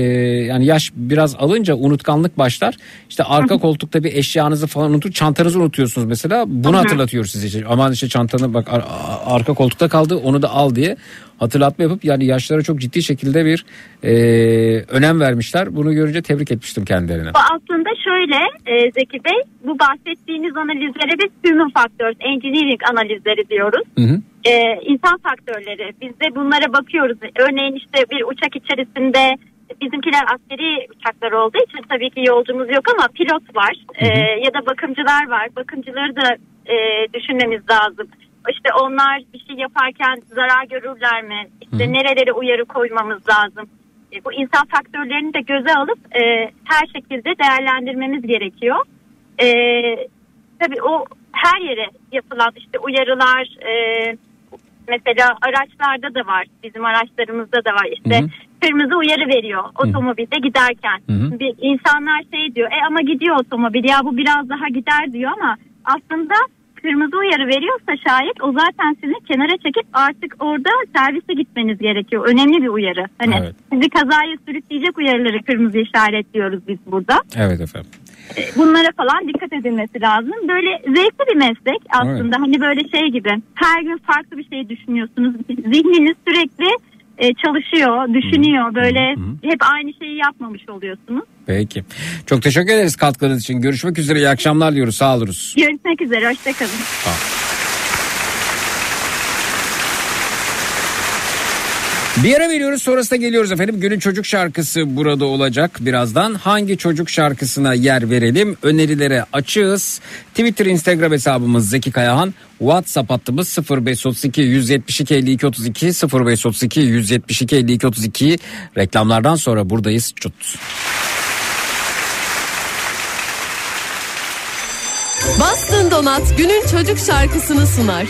yani yaş biraz alınca unutkanlık başlar. İşte arka koltukta bir eşyanızı falan unutup çantanızı unutuyorsunuz mesela. Bunu Hı hı. hatırlatıyor size. Aman işte çantanı bak ar- arka koltukta kaldı onu da al diye hatırlatma yapıp yani yaşlara çok ciddi şekilde bir e, önem vermişler. Bunu görünce tebrik etmiştim kendilerine. Bu aslında şöyle e, Zeki Bey bu bahsettiğiniz analizlere biz human factors, engineering analizleri diyoruz. Hı hı. e, insan faktörleri. Biz de bunlara bakıyoruz. Örneğin işte bir uçak içerisinde bizimkiler askeri uçaklar olduğu için tabii ki yolcumuz yok ama pilot var E, ya da bakımcılar var. Bakımcıları da e, düşünmemiz lazım. İşte onlar bir şey yaparken zarar görürler mi? İşte nerelere uyarı koymamız lazım? E, bu insan faktörlerini de göze alıp e, her şekilde değerlendirmemiz gerekiyor. E, tabii o her yere yapılan işte uyarılar e, mesela araçlarda da var bizim araçlarımızda da var işte Hı hı. kırmızı uyarı veriyor otomobilde giderken Hı hı. bir insanlar şey diyor e ama gidiyor otomobil ya bu biraz daha gider diyor ama aslında kırmızı uyarı veriyorsa şayet o zaten sizi kenara çekip artık orada servise gitmeniz gerekiyor. Önemli bir uyarı. Hani Evet. sizi kazaya sürükleyecek uyarıları kırmızı işaretliyoruz biz burada. Evet efendim. E, Bunlara falan dikkat edilmesi lazım. Böyle zevkli bir meslek aslında. Hani böyle şey gibi her gün farklı bir şey düşünüyorsunuz. Zihniniz sürekli e, çalışıyor, düşünüyor. Böyle hep aynı şeyi yapmamış oluyorsunuz. Peki. Çok teşekkür ederiz katkınız için. Görüşmek üzere. İyi akşamlar diyoruz. Sağ oluruz. Görüşmek üzere, hoşçakalın. Bir ara veriyoruz sonrasında geliyoruz efendim. Günün çocuk şarkısı burada olacak birazdan. Hangi çocuk şarkısına yer verelim? Önerilere açığız. Twitter, Instagram hesabımız Zeki Kayahan. WhatsApp hattımız 0532 172 52 32 0532 172 52 32 reklamlardan sonra buradayız. Çut. Bastın Donat günün çocuk şarkısını sunar.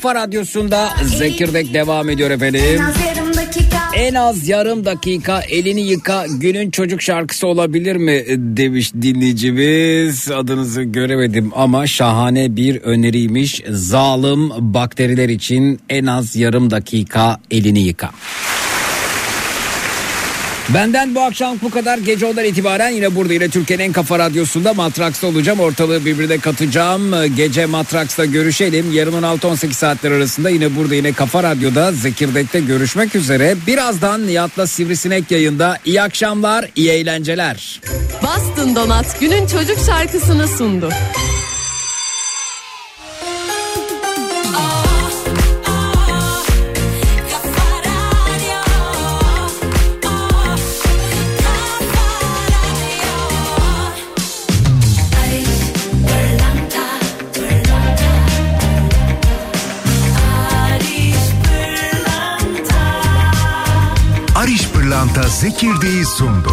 Kafa radyosunda Zekirdek devam ediyor efendim. En az yarım dakika. En az yarım dakika elini yıka günün çocuk şarkısı olabilir mi demiş dinleyicimiz. Adınızı göremedim ama şahane bir öneriymiş. Zalim bakteriler için en az yarım dakika elini yıka. Benden bu akşam bu kadar. Gece ondan itibaren yine burada yine Türkiye'nin en kafa radyosunda Matraks'ta olacağım. Ortalığı birbirine katacağım. Gece Matraks'ta görüşelim. Yarının 6-18 saatler arasında yine burada yine Kafa Radyo'da Zekirdek'te görüşmek üzere. Birazdan Nihat'la Sivrisinek yayında. İyi akşamlar, iyi eğlenceler. Bastın Donat günün çocuk şarkısını sundu. Pırlanta Zekirdeği sundu.